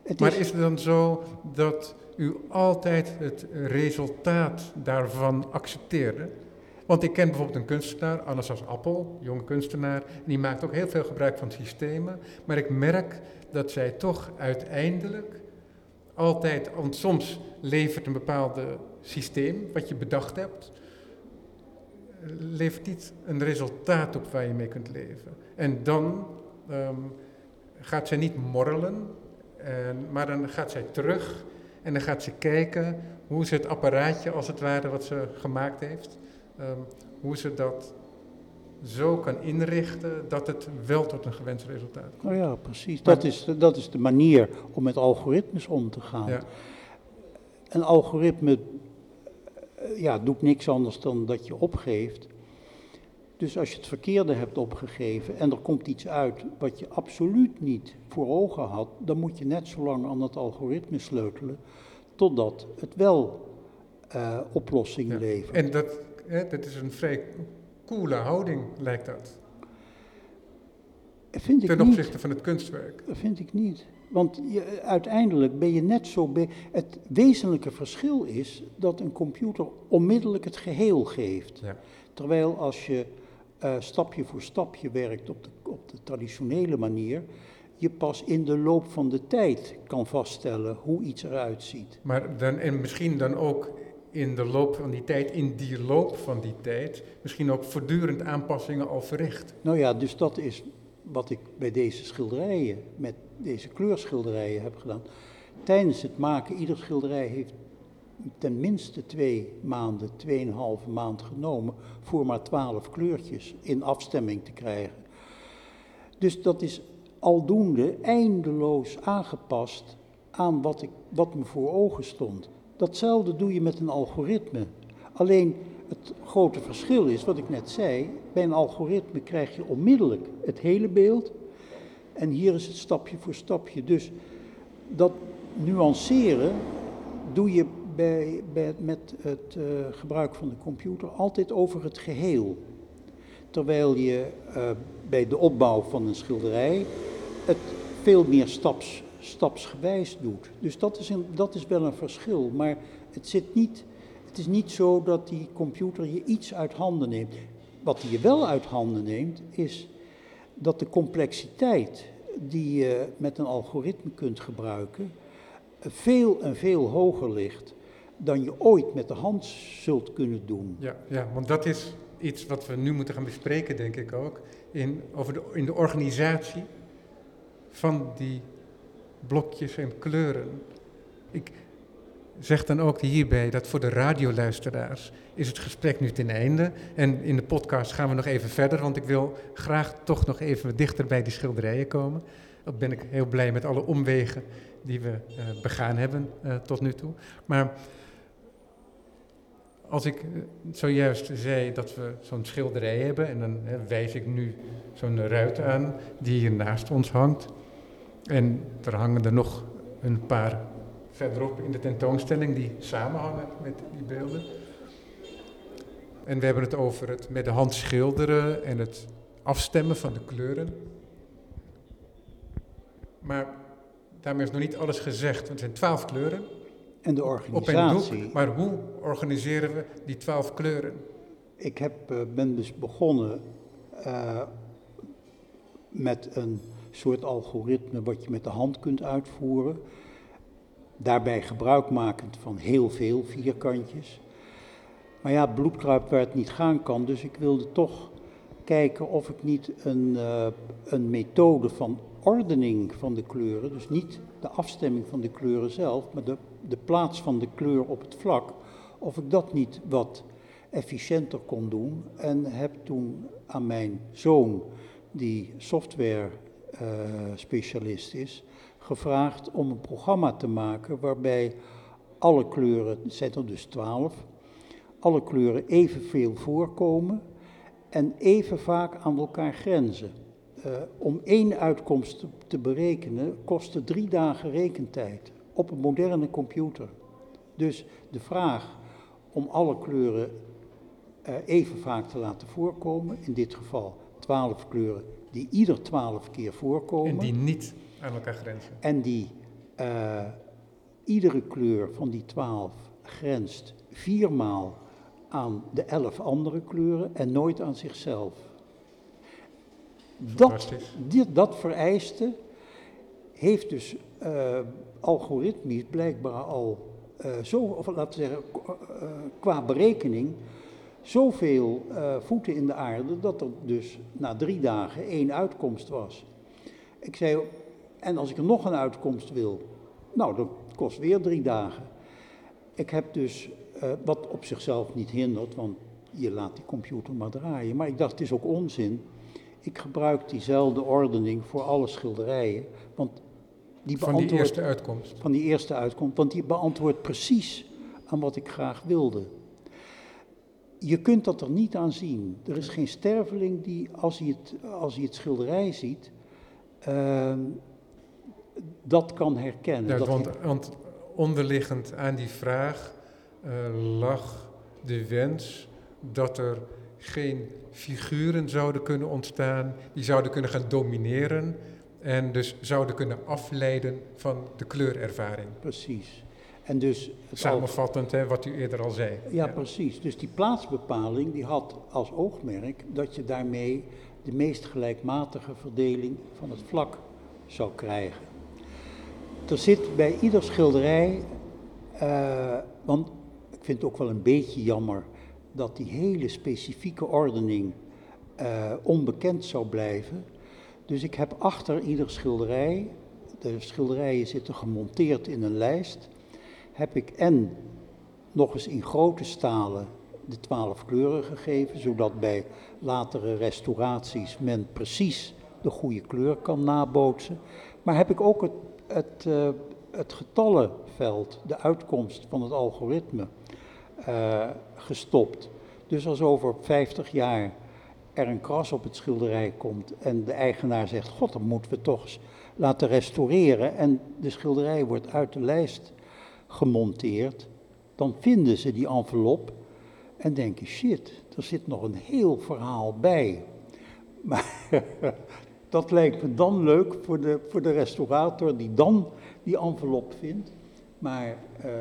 Het maar is... is het dan zo dat u altijd het resultaat daarvan accepteerde? Want ik ken bijvoorbeeld een kunstenaar, Anastasia Appel, jonge kunstenaar, en die maakt ook heel veel gebruik van systemen. Maar ik merk dat zij toch uiteindelijk altijd, want soms levert een bepaald systeem wat je bedacht hebt, levert niet een resultaat op waar je mee kunt leven. En dan um, gaat zij niet morrelen, en, maar dan gaat zij terug en dan gaat ze kijken hoe ze het apparaatje, als het ware, wat ze gemaakt heeft, um, hoe ze dat zo kan inrichten dat het wel tot een gewenst resultaat komt. Oh ja, precies. dat, is, dat is de manier om met algoritmes om te gaan. Ja. Een algoritme eh, ja, doet niks anders dan dat je opgeeft. Dus als je het verkeerde hebt opgegeven en er komt iets uit wat je absoluut niet voor ogen had, dan moet je net zo lang aan het algoritme sleutelen totdat het wel uh, oplossingen ja. levert. En dat, hè, dat is een vrij coole houding, lijkt dat. Vind ik Ten opzichte van het kunstwerk. Dat vind ik niet. Want je, uiteindelijk ben je net zo. het wezenlijke verschil is dat een computer onmiddellijk het geheel geeft. Ja. Terwijl als je uh, stapje voor stapje werkt op de, op de traditionele manier, je pas in de loop van de tijd kan vaststellen hoe iets eruit ziet. Maar dan, en misschien dan ook in de loop van die tijd, in die loop van die tijd, misschien ook voortdurend aanpassingen al verricht. Nou ja, dus dat is wat ik bij deze schilderijen, met deze kleurschilderijen heb gedaan. Tijdens het maken, ieder schilderij heeft ten minste twee maanden, tweeënhalve maand genomen voor maar twaalf kleurtjes in afstemming te krijgen. Dus dat is aldoende eindeloos aangepast aan wat, ik, wat me voor ogen stond. Datzelfde doe je met een algoritme. Alleen het grote verschil is, wat ik net zei, bij een algoritme krijg je onmiddellijk het hele beeld. En hier is het stapje voor stapje. Dus dat nuanceren doe je bij, bij, met het uh, gebruik van de computer altijd over het geheel. Terwijl je uh, bij de opbouw van een schilderij het veel meer staps, stapsgewijs doet. Dus dat is, een, dat is wel een verschil. Maar het, zit niet, het is niet zo dat die computer je iets uit handen neemt. Wat hij je wel uit handen neemt, is dat de complexiteit die je met een algoritme kunt gebruiken, veel en veel hoger ligt dan je ooit met de hand zult kunnen doen. Ja, ja want dat is iets wat we nu moeten gaan bespreken, denk ik ook, in, over de, in de organisatie van die blokjes en kleuren. Ik zeg dan ook hierbij dat voor de radioluisteraars is het gesprek nu ten einde. En in de podcast gaan we nog even verder, want ik wil graag toch nog even dichter bij die schilderijen komen. Dat ben ik heel blij met alle omwegen die we uh, begaan hebben uh, tot nu toe. Maar als ik eh, zojuist zei dat we zo'n schilderij hebben, en dan hè, wijs ik nu zo'n ruit aan die hier naast ons hangt. En er hangen er nog een paar verderop in de tentoonstelling die samenhangen met die beelden. En we hebben het over het met de hand schilderen en het afstemmen van de kleuren. Maar daarmee is nog niet alles gezegd. Want het zijn twaalf kleuren. En de organisatie. Op een doek, maar hoe organiseren we die twaalf kleuren? Ik heb, uh, ben dus begonnen uh, met een soort algoritme wat je met de hand kunt uitvoeren. Daarbij gebruikmakend van heel veel vierkantjes. Maar ja, bloedkruip waar het niet gaan kan, dus ik wilde toch kijken of ik niet een, uh, een methode van ordening van de kleuren, dus niet de afstemming van de kleuren zelf, maar de, de plaats van de kleur op het vlak, of ik dat niet wat efficiënter kon doen. En heb toen aan mijn zoon, die software uh, specialist is, gevraagd om een programma te maken waarbij alle kleuren, het zijn er dus twaalf, alle kleuren evenveel voorkomen en even vaak aan elkaar grenzen. Uh, om één uitkomst te berekenen kostte drie dagen rekentijd op een moderne computer. Dus de vraag om alle kleuren uh, even vaak te laten voorkomen, in dit geval twaalf kleuren die ieder twaalf keer voorkomen. En die niet aan elkaar grenzen. En die uh, iedere kleur van die twaalf grenst viermaal aan de elf andere kleuren en nooit aan zichzelf. Dat, dit, dat vereiste heeft dus uh, algoritmisch blijkbaar al uh, zo, of laten we zeggen, uh, qua berekening, zoveel voeten in de aarde dat er dus na drie dagen één uitkomst was. Ik zei, en als ik er nog een uitkomst wil, nou, dat kost weer drie dagen. Ik heb dus, uh, wat op zichzelf niet hindert, want je laat die computer maar draaien. Maar ik dacht, het is ook onzin. Ik gebruik diezelfde ordening voor alle schilderijen. Want die van die eerste uitkomst? Van die eerste uitkomst, want die beantwoordt precies aan wat ik graag wilde. Je kunt dat er niet aan zien. Er is geen sterveling die, als hij het, als hij het schilderij ziet, uh, dat kan herkennen. Ja, dat want, want, onderliggend aan die vraag uh, lag de wens dat er geen figuren zouden kunnen ontstaan die zouden kunnen gaan domineren en dus zouden kunnen afleiden van de kleurervaring. Precies. En dus Samenvattend, hè, wat u eerder al zei. Ja, ja, precies. Dus die plaatsbepaling die had als oogmerk dat je daarmee de meest gelijkmatige verdeling van het vlak zou krijgen. Er zit bij ieder schilderij, uh, want ik vind het ook wel een beetje jammer dat die hele specifieke ordening uh, onbekend zou blijven. Dus ik heb achter ieder schilderij, de schilderijen zitten gemonteerd in een lijst, heb ik en nog eens in grote stalen de twaalf kleuren gegeven, zodat bij latere restauraties men precies de goede kleur kan nabootsen. Maar heb ik ook het, het, uh, het getallenveld, de uitkomst van het algoritme, uh, gestopt. Dus als over 50 jaar er een kras op het schilderij komt en de eigenaar zegt, god, dan moeten we toch eens laten restaureren en de schilderij wordt uit de lijst gemonteerd, dan vinden ze die envelop en denken, shit, er zit nog een heel verhaal bij. Maar dat lijkt me dan leuk voor de, voor de restaurator die dan die envelop vindt. Maar uh,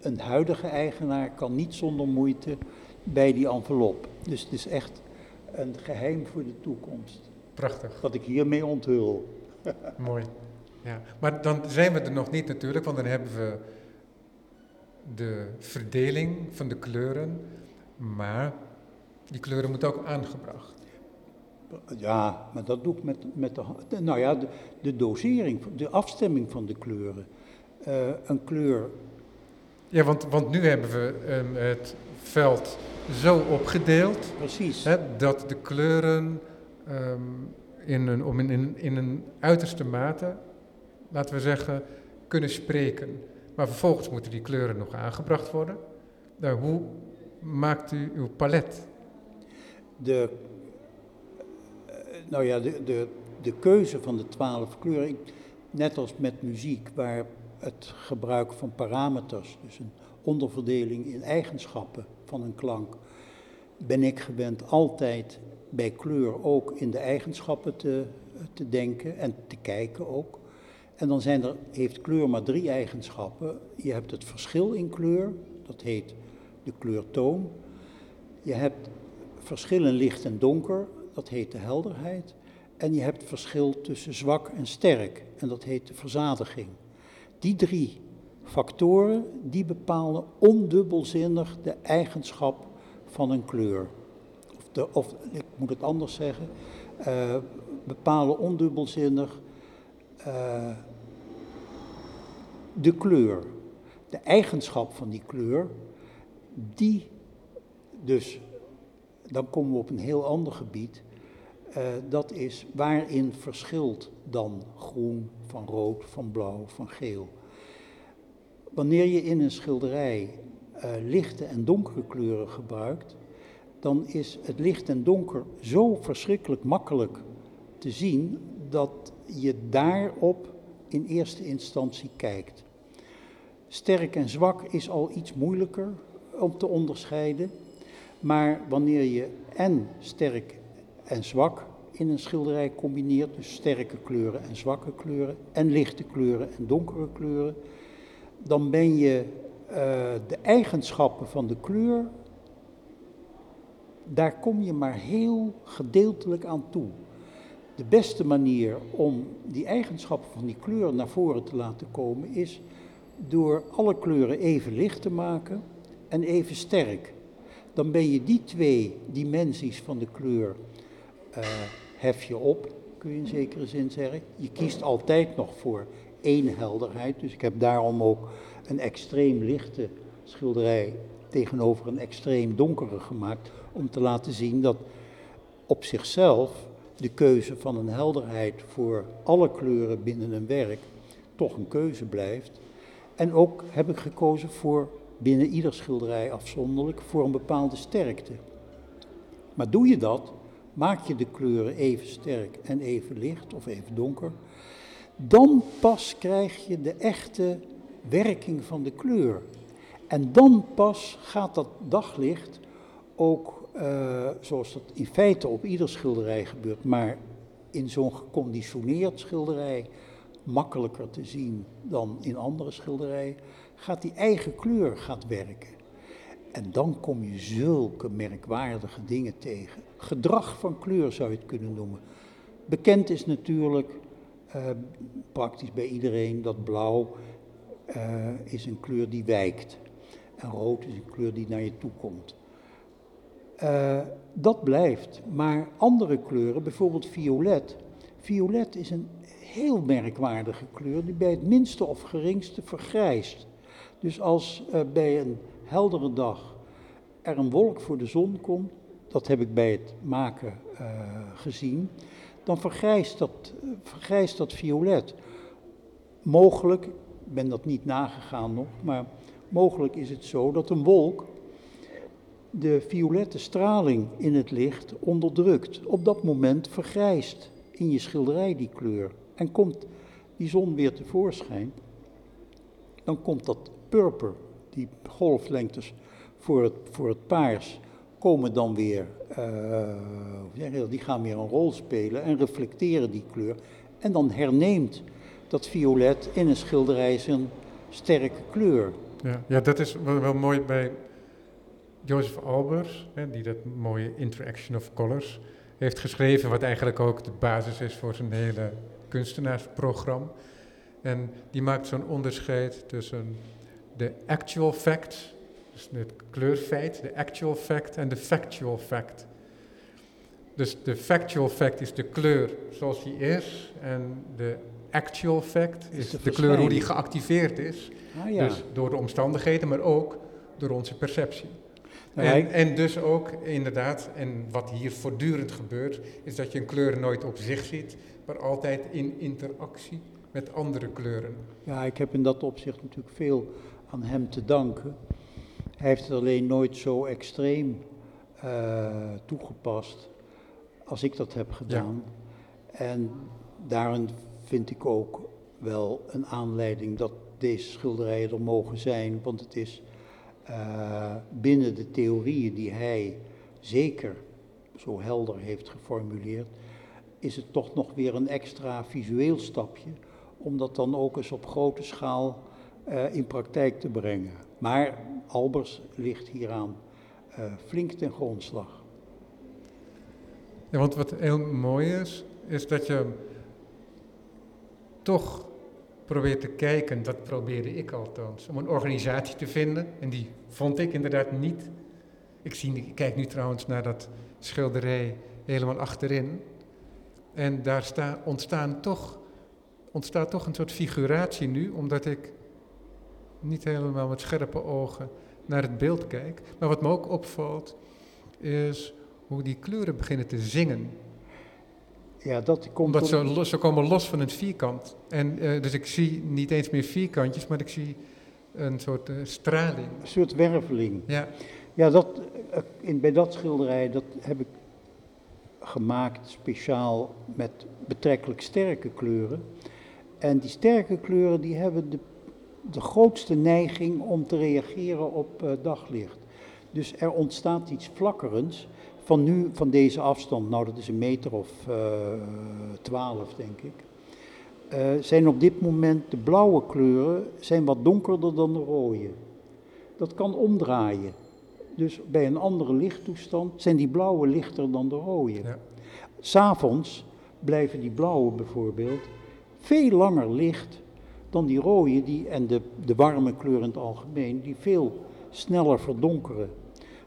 een huidige eigenaar kan niet zonder moeite bij die envelop. Dus het is echt een geheim voor de toekomst. Prachtig. Wat ik hiermee onthul. Mooi. Ja, maar dan zijn we er nog niet natuurlijk, want dan hebben we de verdeling van de kleuren, maar die kleuren moeten ook aangebracht. Ja, maar dat doe ik met, met de, nou ja, de, de dosering, de afstemming van de kleuren. Uh, een kleur. Ja, want, want nu hebben we um, het veld zo opgedeeld. Precies. Hè, dat de kleuren um, in, een, om in, in, in een uiterste mate, laten we zeggen, kunnen spreken. Maar vervolgens moeten die kleuren nog aangebracht worden. Nou, hoe maakt u uw palet? De, nou ja, de, de, de keuze van de twaalf kleuren, net als met muziek, waar het gebruik van parameters, dus een onderverdeling in eigenschappen van een klank, ben ik gewend altijd bij kleur ook in de eigenschappen te, te denken en te kijken ook. En dan zijn er, heeft kleur maar drie eigenschappen. Je hebt het verschil in kleur, dat heet de kleurtoon. Je hebt verschil in licht en donker, dat heet de helderheid. En je hebt verschil tussen zwak en sterk, en dat heet de verzadiging. Die drie factoren, die bepalen ondubbelzinnig de eigenschap van een kleur. Of, de, of ik moet het anders zeggen, uh, bepalen ondubbelzinnig eh, de kleur, de eigenschap van die kleur, die dus, dan komen we op een heel ander gebied. Uh, dat is waarin verschilt dan groen van rood, van blauw, van geel. Wanneer je in een schilderij uh, lichte en donkere kleuren gebruikt, dan is het licht en donker zo verschrikkelijk makkelijk te zien dat je daarop in eerste instantie kijkt. Sterk en zwak is al iets moeilijker om te onderscheiden, maar wanneer je en sterk en zwak in een schilderij combineert, dus sterke kleuren en zwakke kleuren, en lichte kleuren en donkere kleuren, dan ben je uh, de eigenschappen van de kleur, daar kom je maar heel gedeeltelijk aan toe. De beste manier om die eigenschappen van die kleur naar voren te laten komen is door alle kleuren even licht te maken en even sterk. Dan ben je die twee dimensies van de kleur uh, hef je op, kun je in zekere zin zeggen. Je kiest altijd nog voor één helderheid, dus ik heb daarom ook een extreem lichte schilderij tegenover een extreem donkere gemaakt, om te laten zien dat op zichzelf de keuze van een helderheid voor alle kleuren binnen een werk toch een keuze blijft. En ook heb ik gekozen voor binnen ieder schilderij afzonderlijk voor een bepaalde sterkte. Maar doe je dat, maak je de kleuren even sterk en even licht of even donker, dan pas krijg je de echte werking van de kleur. En dan pas gaat dat daglicht ook, uh, zoals dat in feite op ieder schilderij gebeurt, maar in zo'n geconditioneerd schilderij makkelijker te zien dan in andere schilderijen, gaat die eigen kleur gaat werken. En dan kom je zulke merkwaardige dingen tegen. Gedrag van kleur zou je het kunnen noemen. Bekend is natuurlijk uh, praktisch bij iedereen dat blauw uh, is een kleur die wijkt. En rood is een kleur die naar je toe komt. Uh, dat blijft. Maar andere kleuren, bijvoorbeeld violet. Violet is een heel merkwaardige kleur die bij het minste of geringste vergrijst. Dus als uh, bij een heldere dag er een wolk voor de zon komt, dat heb ik bij het maken uh, gezien, dan vergrijst dat, vergrijst dat violet. Mogelijk, ik ben dat niet nagegaan nog, maar mogelijk is het zo dat een wolk de violette straling in het licht onderdrukt. Op dat moment vergrijst in je schilderij die kleur. En komt die zon weer tevoorschijn, dan komt dat purper, die golflengtes voor het, voor het paars, komen dan weer, uh, die gaan weer een rol spelen en reflecteren die kleur. En dan herneemt dat violet in een schilderij zijn sterke kleur. Ja, ja dat is wel, mooi bij Joseph Albers, hè, die dat mooie Interaction of Colors heeft geschreven, wat eigenlijk ook de basis is voor zijn hele kunstenaarsprogramma. En die maakt zo'n onderscheid tussen de actual fact, dus het kleurfeit, de actual fact en de factual fact. Dus de factual fact is de kleur zoals die is en de actual fact is, de, de kleur hoe die geactiveerd is. Ah, ja. Dus door de omstandigheden, maar ook door onze perceptie. Nou en, en, dus ook inderdaad, en wat hier voortdurend gebeurt, is dat je een kleur nooit op zich ziet, maar altijd in interactie met andere kleuren. Ja, ik heb in dat opzicht natuurlijk veel aan hem te danken. Hij heeft het alleen nooit zo extreem uh, toegepast als ik dat heb gedaan. Ja. En daarin vind ik ook wel een aanleiding dat deze schilderijen er mogen zijn, want het is uh, binnen de theorieën die hij zeker zo helder heeft geformuleerd, is het toch nog weer een extra visueel stapje om dat dan ook eens op grote schaal uh, in praktijk te brengen. Maar Albers ligt hieraan uh, flink ten grondslag. Ja, want wat heel mooi is, is dat je toch probeert te kijken, dat probeerde ik althans, om een organisatie te vinden. En die vond ik inderdaad niet. Ik, zie, kijk nu trouwens naar dat schilderij helemaal achterin. En daar sta, ontstaan toch ontstaat toch een soort figuratie nu, omdat ik niet helemaal met scherpe ogen naar het beeld kijk. Maar wat me ook opvalt, is hoe die kleuren beginnen te zingen. Ja, dat komt Omdat ze, los, ze komen los van het vierkant. En, uh, dus ik zie niet eens meer vierkantjes, maar ik zie een soort uh, straling. Een soort werveling. Ja, ja dat, uh, in, bij dat schilderij, dat heb ik gemaakt speciaal met betrekkelijk sterke kleuren. En die sterke kleuren die hebben de, de grootste neiging om te reageren op uh, daglicht. Dus er ontstaat iets flakkerends van nu, van deze afstand, nou dat is een meter of uh, twaalf denk ik. Uh, zijn op dit moment de blauwe kleuren zijn wat donkerder dan de rode. Dat kan omdraaien. Dus bij een andere lichttoestand zijn die blauwe lichter dan de rode. Ja. S'avonds blijven die blauwe bijvoorbeeld veel langer licht dan die rode die, en de, de warme kleur in het algemeen, die veel sneller verdonkeren.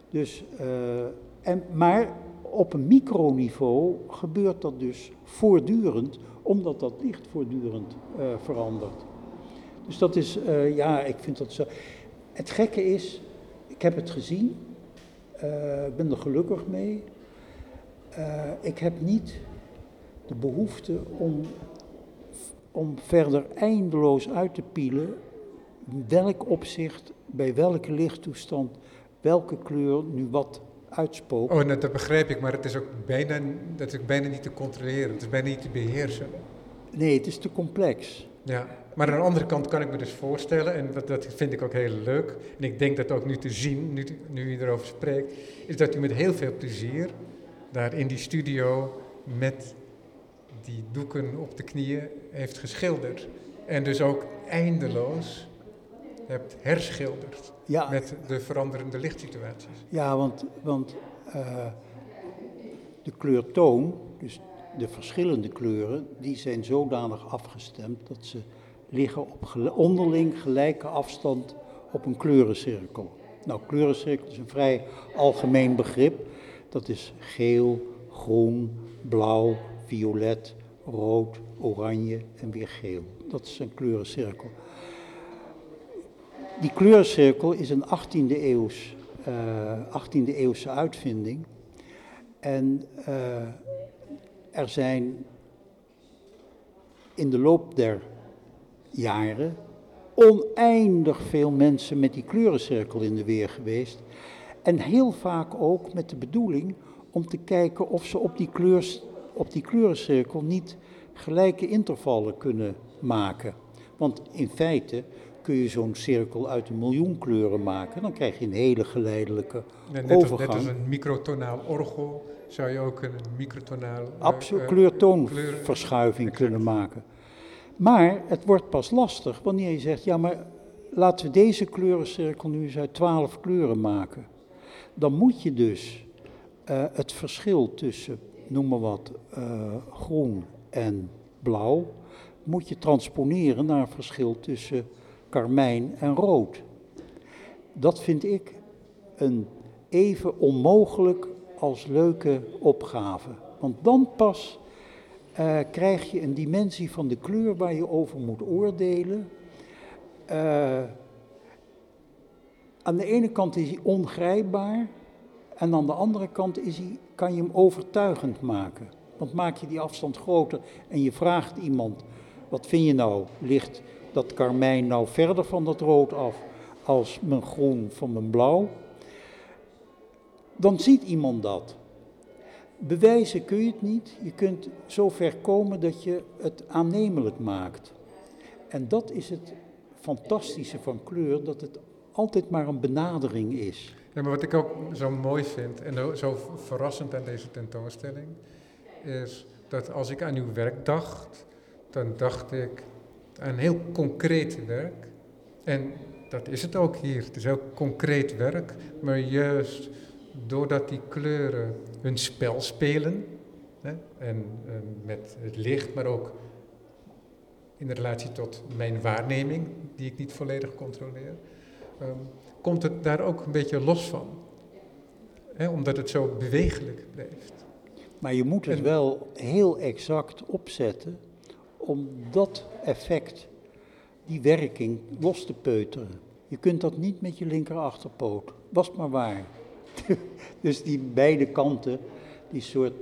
Dus, uh, en, maar op een microniveau gebeurt dat dus voortdurend, omdat dat licht voortdurend uh, verandert. Dus dat is, uh, ja, ik vind dat zo. Het gekke is, ik heb het gezien, ik ben er gelukkig mee. ik heb niet de behoefte om om verder eindeloos uit te pielen welk opzicht, bij welke lichttoestand, welke kleur nu wat uitspookt. Oh, dat, dat begrijp ik, maar het is ook bijna, dat is bijna niet te controleren, het is bijna niet te beheersen. Nee, het is te complex. Ja, maar aan de andere kant kan ik me dus voorstellen, en dat, dat vind ik ook heel leuk, en ik denk dat ook nu te zien, nu, nu u erover spreekt, is dat u met heel veel plezier daar in die studio met die doeken op de knieën heeft geschilderd. En dus ook eindeloos hebt herschilderd ja. met de veranderende lichtsituaties. Ja, want, want uh, de kleurtoon, dus de verschillende kleuren, die zijn zodanig afgestemd dat ze liggen op onderling gelijke afstand op een kleurencirkel. Nou, kleurencirkel is een vrij algemeen begrip. Dat is geel, groen, blauw, violet, rood, oranje en weer geel. Dat is een kleurencirkel. Die kleurencirkel is een 18e, eeuws, uh, 18e eeuwse uitvinding. En uh, er zijn in de loop der jaren oneindig veel mensen met die kleurencirkel in de weer geweest. En heel vaak ook met de bedoeling om te kijken of ze op die, kleur, op die kleurencirkel niet gelijke intervallen kunnen maken. Want in feite kun je zo'n cirkel uit een miljoen kleuren maken. Dan krijg je een hele geleidelijke net overgang. Als, net als een microtonaal orgel zou je ook een microtonaal... Absoluut, uh, kleurtoonverschuiving kleur... kunnen maken. Maar het wordt pas lastig wanneer je zegt, ja maar laten we deze kleurencirkel nu eens uit twaalf kleuren maken. Dan moet je dus uh, het verschil tussen, noem maar wat, uh, groen en blauw, moet je transponeren naar een verschil tussen karmijn en rood. Dat vind ik een even onmogelijk als leuke opgave. Want dan pas uh, krijg je een dimensie van de kleur waar je over moet oordelen. Uh, aan de ene kant is hij ongrijpbaar en aan de andere kant is hij, kan je hem overtuigend maken. Want maak je die afstand groter en je vraagt iemand, wat vind je nou, ligt dat karmijn nou verder van dat rood af als mijn groen van mijn blauw? Dan ziet iemand dat. Bewijzen kun je het niet. Je kunt zo ver komen dat je het aannemelijk maakt. En dat is het fantastische van kleur, dat het altijd maar een benadering is. Ja, maar wat ik ook zo mooi vind en zo verrassend aan deze tentoonstelling, is dat als ik aan uw werk dacht, dan dacht ik aan heel concreet werk. En dat is het ook hier. Het is heel concreet werk, maar juist doordat die kleuren hun spel spelen, hè, en, met het licht, maar ook in relatie tot mijn waarneming, die ik niet volledig controleer, um, komt het daar ook een beetje los van. Omdat het zo bewegelijk blijft. Maar je moet het wel heel exact opzetten om dat effect, die werking, los te peuteren. Je kunt dat niet met je linker achterpoot. Was maar waar. dus die beide kanten, die soort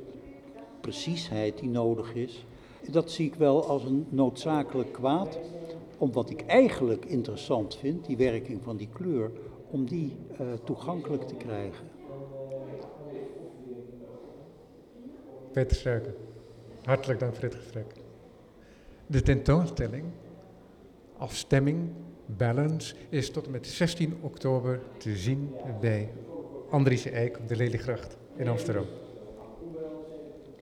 preciesheid die nodig is, dat zie ik wel als een noodzakelijk kwaad. Om wat ik eigenlijk interessant vind, die werking van die kleur, om die uh, toegankelijk te krijgen. Peter Suiker, hartelijk dank voor dit gesprek. De tentoonstelling Afstemming, Balance is tot en met 16 oktober te zien bij Andriese Eik op de Leliegracht in Amsterdam.